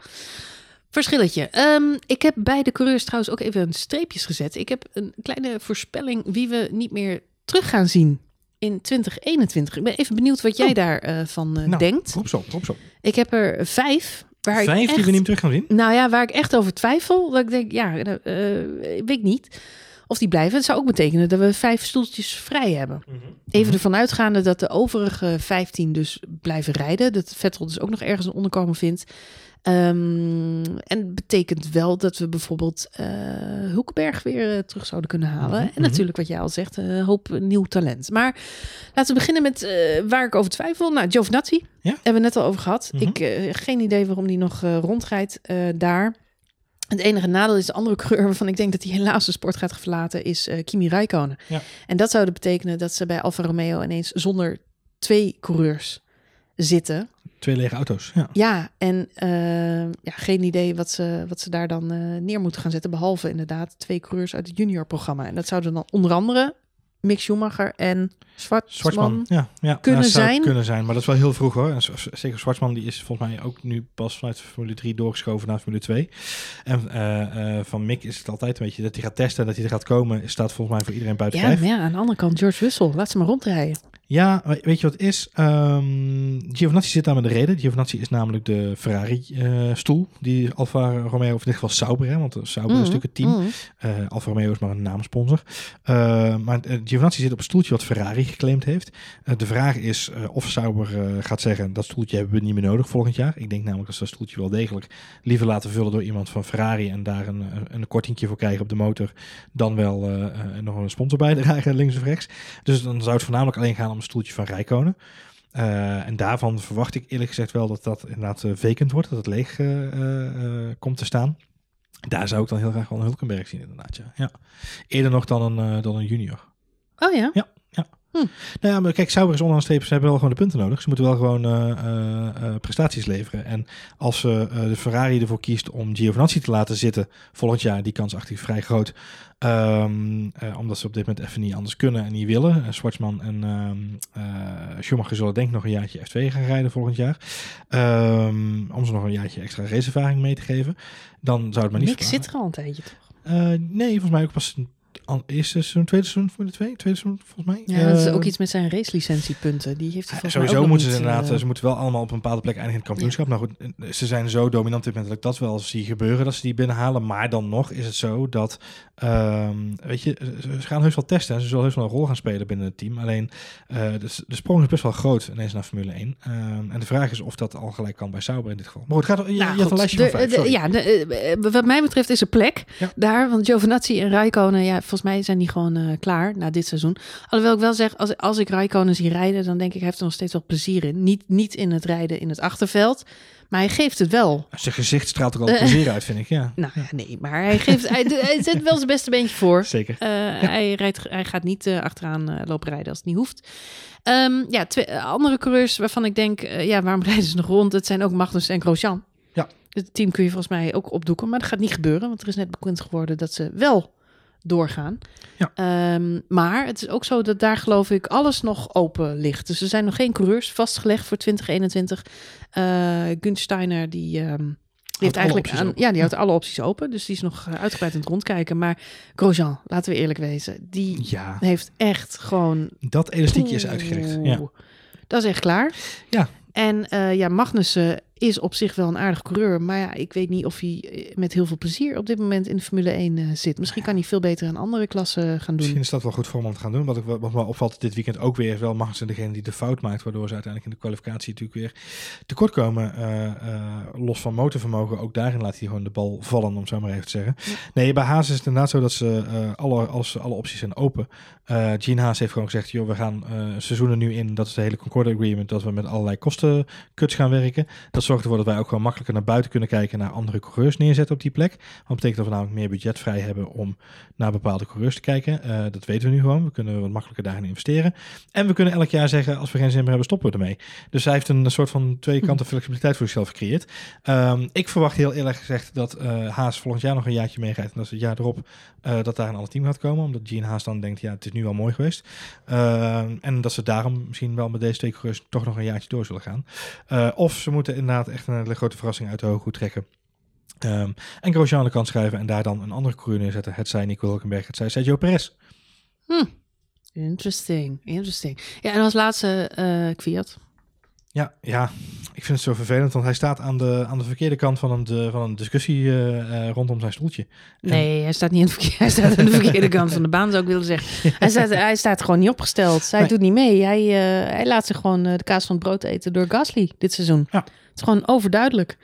Verschilletje. Um, ik heb bij de coureurs trouwens ook even streepjes gezet. Ik heb een kleine voorspelling wie we niet meer terug gaan zien in 2021. Ik ben even benieuwd wat jij oh. daarvan uh, van nou, denkt. Roep zo, roep zo. Ik heb er vijf Waar ik Vijf die echt- we niet terug gaan zien? Nou ja, waar ik echt over twijfel, dat ik denk, ja, eh, eh, weet ik niet of die blijven. Het zou ook betekenen dat we vijf stoeltjes vrij hebben. Even ervan uitgaande dat de overige 15 dus blijven rijden. Dat Vettel dus ook nog ergens een onderkomen vindt. Ehm, en betekent wel dat we bijvoorbeeld eh Hulkenberg weer eh, terug zouden kunnen halen. Mhm, En natuurlijk wat jij al zegt, een hoop nieuw talent. Maar laten we beginnen met eh, waar ik over twijfel. Nou, Giovinazzi, Ja. hebben we net al over gehad. Mhm. Ik eh, geen idee waarom die nog eh, rondrijdt eh, daar. Het enige nadeel is de andere coureur waarvan ik denk dat hij helaas de sport gaat verlaten, is eh, Kimi Räikkönen. Ja. En dat zou betekenen dat ze bij Alfa Romeo ineens zonder twee coureurs zitten. Twee lege auto's. Ja. Ja, en eh, ja, geen idee wat ze, wat ze daar dan eh, neer moeten gaan zetten. Behalve inderdaad twee coureurs uit het juniorprogramma. En dat zouden dan onder andere Mick Schumacher en Zwartman. Zwartsman. Ja, ja. kunnen Ja, zijn. Kunnen zijn, maar dat is wel heel vroeg hoor. En zeker Zwartsman die is volgens mij ook nu pas vanuit Formule 3 doorgeschoven naar Formule 2. En eh, van Mick is het altijd een beetje dat hij gaat testen, dat hij er gaat komen, staat volgens mij voor iedereen buiten Ja, maar ja, aan de andere kant George Russell. Laat ze maar rondrijden. Ja, we- weet je wat het is? Ehm Giovinazzi zit daar met de reden. Giovinazzi is namelijk de Ferrari-stoel die Alfa Romeo, of in dit geval Sauber, hè, want Sauber is Mhm, natuurlijk het team. mhm. Eh, Alfa Romeo is maar een naamsponsor. Eh, maar uh, Giovinazzi zit op een stoeltje wat Ferrari geclaimd heeft. Eh, de vraag is eh, of Sauber eh, gaat zeggen... dat stoeltje hebben we niet meer nodig volgend jaar. Ik denk namelijk dat ze dat stoeltje wel degelijk liever laten vullen... door iemand van Ferrari en daar een, een, kortingje voor krijgen op de motor... dan wel eh, eh, nog een sponsor bij dragen links of rechts. Dus dan zou het voornamelijk alleen gaan om een stoeltje van Rijkonen. Uh, en daarvan verwacht ik eerlijk gezegd wel dat dat inderdaad uh, vacant wordt, dat het leeg uh, komt te staan. Daar zou ik dan heel graag wel een Hulkenberg zien inderdaad, ja. ja. Eerder nog dan een, dan een junior. Oh? Ja, ja. Hm. Nou ja, maar kijk, Sauber is onderaan streep, ze hebben wel gewoon de punten nodig. Ze moeten wel gewoon uh, prestaties leveren. En als de Ferrari ervoor kiest om Giovinazzi te laten zitten volgend jaar, die kans achter vrij groot. Um, omdat ze op dit moment even niet anders kunnen en niet willen. Schwartzman en um, Schumacher zullen denk ik nog een jaartje F2 gaan rijden volgend jaar. Um, om ze nog een jaartje extra raceervaring mee te geven. Dan zou het maar niet Niks zit er al een tijdje toch? Nee, volgens mij ook pas eerste seizoen, tweede seizoen voor de twee, tweede seizoen volgens mij. Ja, dat is uh, ook iets met zijn racelicentiepunten. Die heeft hij volgens Sowieso mij ook moeten ze niet, inderdaad, uh, ze moeten wel allemaal op een bepaalde plek eindigen in het kampioenschap. Ja. Nou goed, ze zijn zo dominant dit moment dat ik dat wel zie gebeuren, dat ze die binnenhalen. Maar dan nog is het zo dat, um, weet je, ze gaan heus wel testen en ze zullen heus wel een rol gaan spelen binnen het team. Alleen, uh, de, de sprong is best wel groot ineens naar Formule 1. Um, en de vraag is of dat al gelijk kan bij Sauber in dit geval. Maar goed, gaat, je, nou, je had een lijstje de, van vijf, de, ja, de, uh, wat mij betreft is er plek Ja. daar. Want Giovinazzi en Rijkonen, ja, volgens mij zijn die gewoon uh, klaar na dit seizoen. Alhoewel ik wel zeg, als, als ik Rijkonen zie rijden, dan denk ik, hij heeft er nog steeds wel plezier in. Niet, niet in het rijden in het achterveld, maar hij geeft het wel. Zijn gezicht straalt ook al plezier uit, vind ik, ja. Nou ja, nee, maar hij, geeft, hij, hij zet wel zijn beste beentje voor. Zeker. Uh, ja. hij, rijdt, hij gaat niet uh, achteraan uh, lopen rijden als het niet hoeft. Um, ja, twee andere coureurs waarvan ik denk, ja, waarom rijden ze nog rond? Het zijn ook Magnus en Grosjean. Ja. Het team kun je volgens mij ook opdoeken, maar dat gaat niet gebeuren, want er is net bekend geworden dat ze wel doorgaan. Ja. Um, maar het is ook zo dat daar geloof ik alles nog open ligt. Dus er zijn nog geen coureurs vastgelegd voor 2021. Uh, Gun Steiner die... Um, die heeft eigenlijk aan, ja, die houdt alle opties open. Dus die is nog uh, uitgebreid aan het rondkijken. Maar Grosjean, laten we eerlijk wezen, die ja. heeft echt gewoon. Dat elastiekje is uitgerekt. Ja. Dat is echt klaar. Ja. En uh, ja, Magnussen is op zich wel een aardig coureur. Maar ja, ik weet niet of hij met heel veel plezier op dit moment in de Formule 1 uh, zit. Misschien kan hij veel beter een andere klasse gaan doen. Misschien is dat wel goed voor hem om te gaan doen. Wat, ik, wat me opvalt dit weekend ook weer is wel Magnussen degene die de fout maakt. Waardoor ze uiteindelijk in de kwalificatie natuurlijk weer tekort komen. Uh, los van motorvermogen. Ook daarin laat hij gewoon de bal vallen, om zo maar even te zeggen. Ja. Nee, bij Haas is het inderdaad zo dat ze alle, alles, alle opties zijn open. Uh, Gene Haas heeft gewoon gezegd, joh, we gaan seizoenen nu in. Dat is de hele Concord Agreement. Dat we met allerlei kostencuts gaan werken. Dat zorgt ervoor dat wij ook gewoon makkelijker naar buiten kunnen kijken naar andere coureurs neerzetten op die plek. Dat betekent dat we namelijk meer budget vrij hebben om naar bepaalde coureurs te kijken. Uh, dat weten we nu gewoon. We kunnen wat makkelijker daarin investeren. En we kunnen elk jaar zeggen, als we geen zin meer hebben, stoppen we ermee. Dus hij heeft een soort van twee kanten flexibiliteit voor zichzelf gecreëerd. Um, ik verwacht heel eerlijk gezegd dat uh, Haas volgend jaar nog een jaartje meegaat. En dat is het jaar erop uh, dat daar een ander team gaat komen. Omdat Gene Haas dan denkt, ja, het is nu wel mooi geweest. Uh, en dat ze daarom misschien wel met deze twee coureurs toch nog een jaartje door zullen gaan. Of ze moeten inderdaad echt een hele grote verrassing uit de hooghoed trekken. Um, en Grosjean aan de kant schrijven en daar dan een andere coureur neerzetten. Het zij Nico Hulkenberg, het zij Sergio Perez. Hm. Interesting, interesting. Ja, en als laatste uh, Kwiat. Ja, ja, ik vind het zo vervelend, want hij staat aan de, aan de verkeerde kant van een, de, van een discussie eh, eh, rondom zijn stoeltje. En- Nee, hij staat niet aan verkeerde, hij staat aan de verkeerde kant van de baan, zou ik willen zeggen. Hij staat, hij staat gewoon niet opgesteld. Hij Nee. doet niet mee. Hij, eh, hij laat zich gewoon eh, de kaas van het brood eten door Gasly dit seizoen. Ja. Het is gewoon overduidelijk.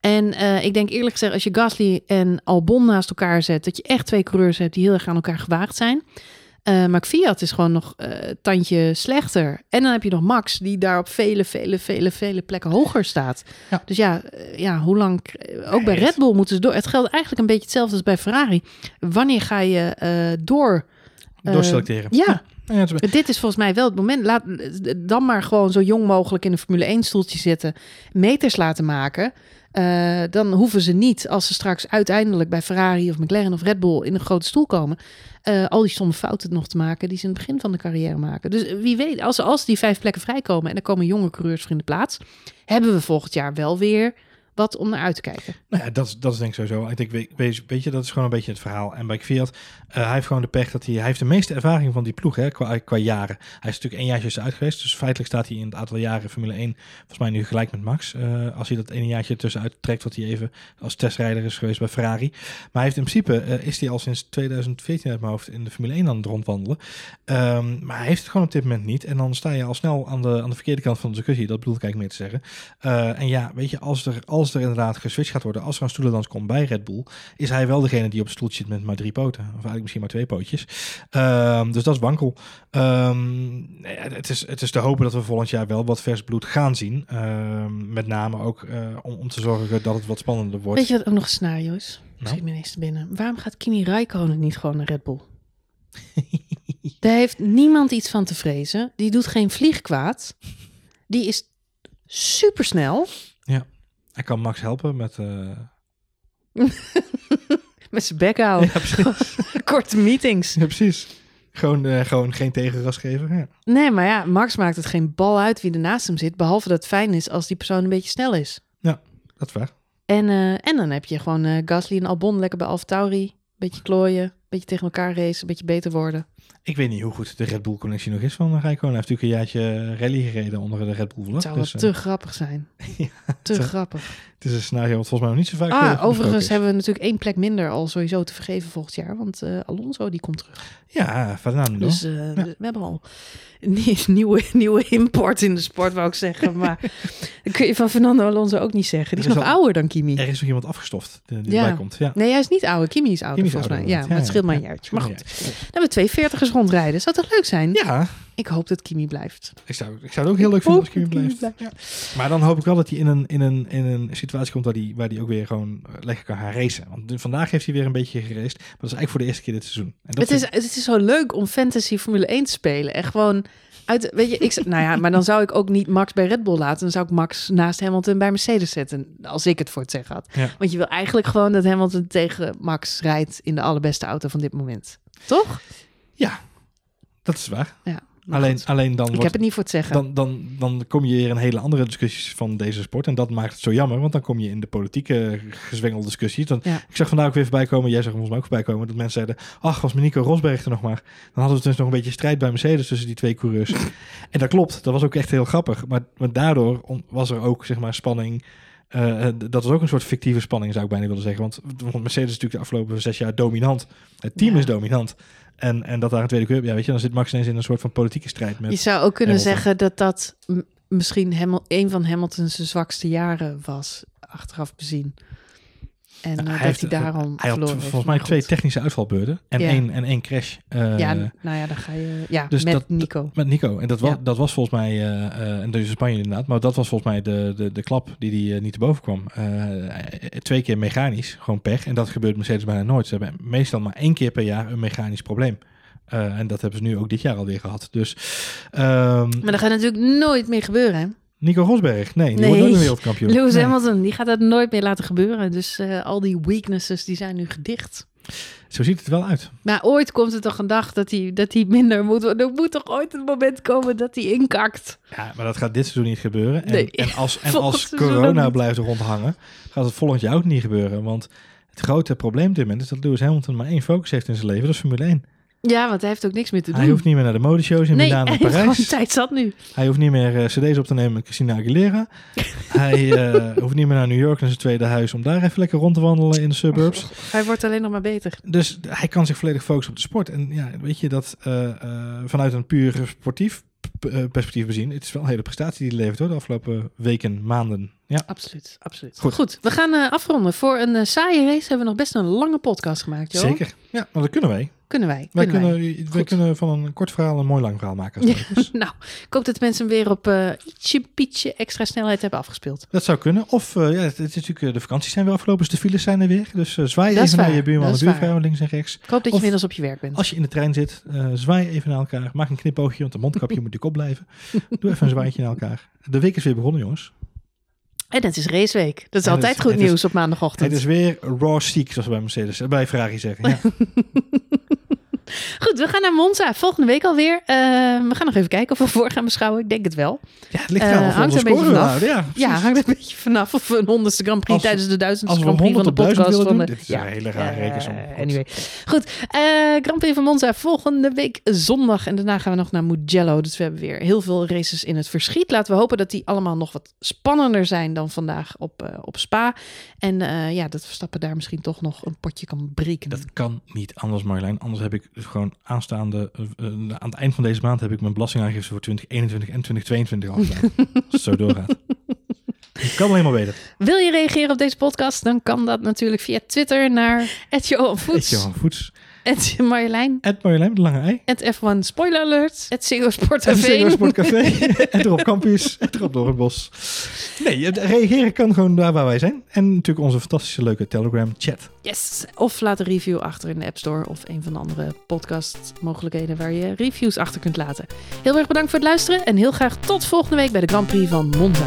En eh, ik denk eerlijk gezegd, als je Gasly en Albon naast elkaar zet, dat je echt twee coureurs hebt die heel erg aan elkaar gewaagd zijn. Eh, maar Fiat is gewoon nog een tandje slechter. En dan heb je nog Max, die daar op vele, vele, vele, vele plekken hoger staat. Ja. Dus ja, ja, hoe lang... Ook bij Red Bull moeten ze door. Het geldt eigenlijk een beetje hetzelfde als bij Ferrari. Wanneer ga je door... Doorselecteren. ja, Ja, dit is volgens mij wel het moment. Laat dan maar gewoon zo jong mogelijk in een Formule 1 stoeltje zitten. Meters laten maken. Eh, dan hoeven ze niet, als ze straks uiteindelijk bij Ferrari of McLaren of Red Bull in een grote stoel komen, eh, al die stomme fouten nog te maken die ze in het begin van de carrière maken. Dus wie weet, als, als die vijf plekken vrijkomen en er komen jonge coureurs voor in de plaats, hebben we volgend jaar wel weer wat om naar uit te kijken. Nou ja, dat, is- dat is denk ik sowieso. Ik denk, weet, weet- je, dat is gewoon een beetje het verhaal. En bij Fiat, eh, hij heeft gewoon de pech dat hij, hij heeft de meeste ervaring van die ploeg, hè, qua, qua jaren. Hij is natuurlijk één jaartje uit geweest, dus feitelijk staat hij in het aantal jaren Formule 1, volgens mij nu gelijk met Max. eh, als hij dat ene jaartje tussenuit trekt, wat hij even als testrijder is geweest bij Ferrari. Maar hij heeft in principe, eh, is hij al sinds 2014 uit mijn hoofd in de Formule 1 aan het rondwandelen. Ehm, maar hij heeft het gewoon op dit moment niet. En dan sta je al snel aan de, aan de verkeerde kant van de discussie. Dat bedoel ik eigenlijk meer te zeggen. En ja, weet je, als er, als er inderdaad geswitcht gaat worden, als er een stoelendans komt bij Red Bull, is hij wel degene die op het stoeltje zit met maar drie poten. Of eigenlijk misschien maar twee pootjes. Ehm, dus dat is wankel. Ehm, het, is, het is te hopen dat we volgend jaar wel wat vers bloed gaan zien. Ehm, met name ook eh, om, om te zorgen dat het wat spannender wordt. Weet je wat ook nog een scenario is? Nou? Schiet me ineens te binnen. Waarom gaat Kimi Räikkönen niet gewoon naar Red Bull? Daar heeft niemand iets van te vrezen. Die doet geen vlieg kwaad. Die is supersnel. Hij kan Max helpen met... eh, Met zijn bek houden. ja. Korte meetings. ja, precies. Gewoon, eh, gewoon geen tegenras geven. Ja. Nee, maar ja, Max maakt het geen bal uit wie er naast hem zit. Behalve dat het fijn is als die persoon een beetje snel is. Dat is waar. En, eh, en dan heb je gewoon Gasly en Albon lekker bij AlphaTauri. Beetje klooien, beetje tegen elkaar racen, een beetje beter worden. Ik weet niet hoe goed de Red Bull connectie nog is van Rijkonen. Hij heeft natuurlijk een jaartje rally gereden onder de Red Bull. Het zou wel Dus, eh, te grappig zijn. Ja, te grappig. Het is een scenario wat volgens mij nog niet zo vaak Ah, overigens hebben we natuurlijk één plek minder al sowieso te vergeven volgend jaar. Want eh, Alonso die komt terug. Ja, Fernando. Dus eh, we hebben al een nie- nieuwe, nieuwe import in de sport, wou ik zeggen. Maar dat kun je van Fernando Alonso ook niet zeggen. Die is is nog al- ouder dan Kimi. Er is nog iemand afgestoft die die Ja. erbij komt. Ja. Nee, hij is niet ouder. Kimi is ouder Kimi is volgens mij. Ja, maar het scheelt maar een jaartje. Maar goed, dan hebben we twee veertigers rondrijden. Zou toch leuk zijn? Ja, Ik hoop dat Kimi blijft. ik zou, ik zou het ook heel leuk vinden als Kimi blijft. Ja. Maar dan hoop ik wel dat hij in een, in een, in een situatie komt waar hij waar die ook weer gewoon lekker kan gaan racen. Want vandaag heeft hij weer een beetje geraced. Maar dat is eigenlijk voor de eerste keer dit seizoen. En dat Het is, het is zo leuk om fantasy Formule 1 te spelen. En gewoon uit, weet je, ik, nou ja, maar dan zou ik ook niet Max bij Red Bull laten. Dan zou ik Max naast Hamilton bij Mercedes zetten. Als ik het voor het zeggen had. Ja. Want je wil eigenlijk gewoon dat Hamilton tegen Max rijdt in de allerbeste auto van dit moment. Toch? dat is waar. Ja. Alleen, alleen dan ik wordt heb het niet voor het zeggen. dan, dan, dan kom je weer in hele andere discussies van deze sport. En dat maakt het zo jammer, want dan kom je in de politieke gezwengelde discussies. Dan, Ja. Ik zag vandaag ook weer voorbij komen, jij zag volgens mij ook voorbij komen, dat mensen zeiden, ach, was Nico Rosberg er nog maar. Dan hadden we dus nog een beetje strijd bij Mercedes tussen die twee coureurs. en dat klopt, dat was ook echt heel grappig. Maar, maar daardoor was er ook, zeg maar, spanning. Eh, dat was ook een soort fictieve spanning, zou ik bijna willen zeggen. Want, want Mercedes is natuurlijk de afgelopen zes jaar dominant. Het team Ja. is dominant. En, en dat daar een tweede coureur, ja, weet je, dan zit Max ineens in een soort van politieke strijd met... je zou ook kunnen Hamilton. zeggen dat dat misschien Hamil een van Hamilton's zwakste jaren was. Achteraf bezien. En Ja, eh, hij dat heeft- hij daarom Hij had verloren heeft. volgens mij twee technische uitvalbeurten en, Ja. één, en één crash. eh, Ja, nou ja, dan ga je... Ja, dus met dat- Nico. Met Nico. En dat, was Ja. dat was volgens mij, eh, eh, en dus Spanje inderdaad, maar dat was volgens mij de, de, de klap die die niet te boven kwam. Eh, twee keer mechanisch, gewoon pech. En dat gebeurt Mercedes bijna nooit. Ze hebben meestal maar één keer per jaar een mechanisch probleem. Eh, en dat hebben ze nu ook dit jaar alweer gehad. Dus ehm, Maar dat gaat natuurlijk nooit meer gebeuren, hè? Nico Rosberg, nee, die Nee. wordt een wereldkampioen. Lewis Nee. Hamilton, die gaat dat nooit meer laten gebeuren. Dus eh, al die weaknesses, die zijn nu gedicht. Zo ziet het wel uit. Maar ooit komt er toch een dag dat hij, dat hij minder moet worden. Er moet toch ooit een moment komen dat hij inkakt. Ja, maar dat gaat dit seizoen niet gebeuren. En, Nee, en als, en als corona blijft rondhangen, gaat het volgend jaar ook niet gebeuren. Want het grote probleem op dit moment is dat Lewis Hamilton maar één focus heeft in zijn leven, dat is Formule 1. Ja, want hij heeft ook niks meer te doen. Hij hoeft niet meer naar de modeshows in nee, Milaan en Parijs. tijd zat nu. Hij hoeft niet meer eh, cd's op te nemen met Christina Aguilera. hij eh, hoeft niet meer naar New York naar zijn tweede huis om daar even lekker rond te wandelen in de suburbs. Hij wordt alleen nog maar beter. Dus hij kan zich volledig focussen op de sport. En ja, weet je dat eh, vanuit een puur sportief perspectief bezien, het is wel een hele prestatie die hij levert hoor, de afgelopen weken, maanden. Ja, Absoluut, absoluut. Goed. Goed, we gaan afronden. Voor een saaie race hebben we nog best een lange podcast gemaakt, joh. zeker. Ja, maar dat kunnen wij. Kunnen wij. Wij kunnen wij Goed. kunnen van een kort verhaal een mooi lang verhaal maken. Nou, ik hoop dat mensen hem weer op eh, ietsje, pietje extra snelheid hebben afgespeeld. Dat zou kunnen. Of eh, ja, het, is natuurlijk, eh, de vakanties zijn weer afgelopen, dus de files zijn er weer. Dus zwaai Dat even naar je buurman en buurvrouw links en rechts. Ik hoop dat je Of- inmiddels op je werk bent. Als je in de trein zit, zwaai even naar elkaar. Maak een knipoogje, want de mondkapje moet natuurlijk opblijven. Doe even een zwaaitje naar elkaar. De week is weer begonnen, jongens. En het is raceweek. Dat is En altijd goed het is- nieuws op maandagochtend. Het is weer raw ziek, zoals we bij Mercedes, bij Ferrari zeggen. Ja. Goed, we gaan naar Monza. Volgende week alweer. Eh, we gaan nog even kijken of we voor gaan beschouwen. Ik denk het wel. Ja, het ligt Eh, eraan of we hangt een beetje vanaf. Ja, Ja, hangt een beetje vanaf of we een honderdste Grand Prix Als tijdens de duizendste Grand Prix van 100 de op 1000 podcast. van doen, de, dit is een hele rare Eh, rekensom. Anyway. Goed, eh Grand Prix van Monza volgende week zondag. En daarna gaan we nog naar Mugello. Dus we hebben weer heel veel races in het verschiet. Laten we hopen dat die allemaal nog wat spannender zijn dan vandaag op, op Spa. En ja, dat Verstappen daar misschien toch nog een potje kan breken. Dat kan niet anders, Marjolein. Anders heb ik gewoon aanstaande... eh, eh, aan het eind van deze maand heb ik mijn belastingaangifte voor 2021 en 2022 al gedaan. Als het zo doorgaat. Ik kan alleen maar beter. Wil je reageren op deze podcast? Dan kan dat natuurlijk via Twitter naar Johan Voets. Marjolein, Ed Marjolein met de lange ei. F1 Spoiler Alert, Ziggo Sport En TV. Sportcafé. en erop Campus. En erop door het bos. Nee, het reageren kan gewoon daar waar wij zijn. En natuurlijk onze fantastische leuke Telegram chat. Yes. Of laat een review achter in de App Store of een van de andere podcastmogelijkheden waar je reviews achter kunt laten. Heel erg bedankt voor het luisteren en heel graag tot volgende week bij de Grand Prix van Monza.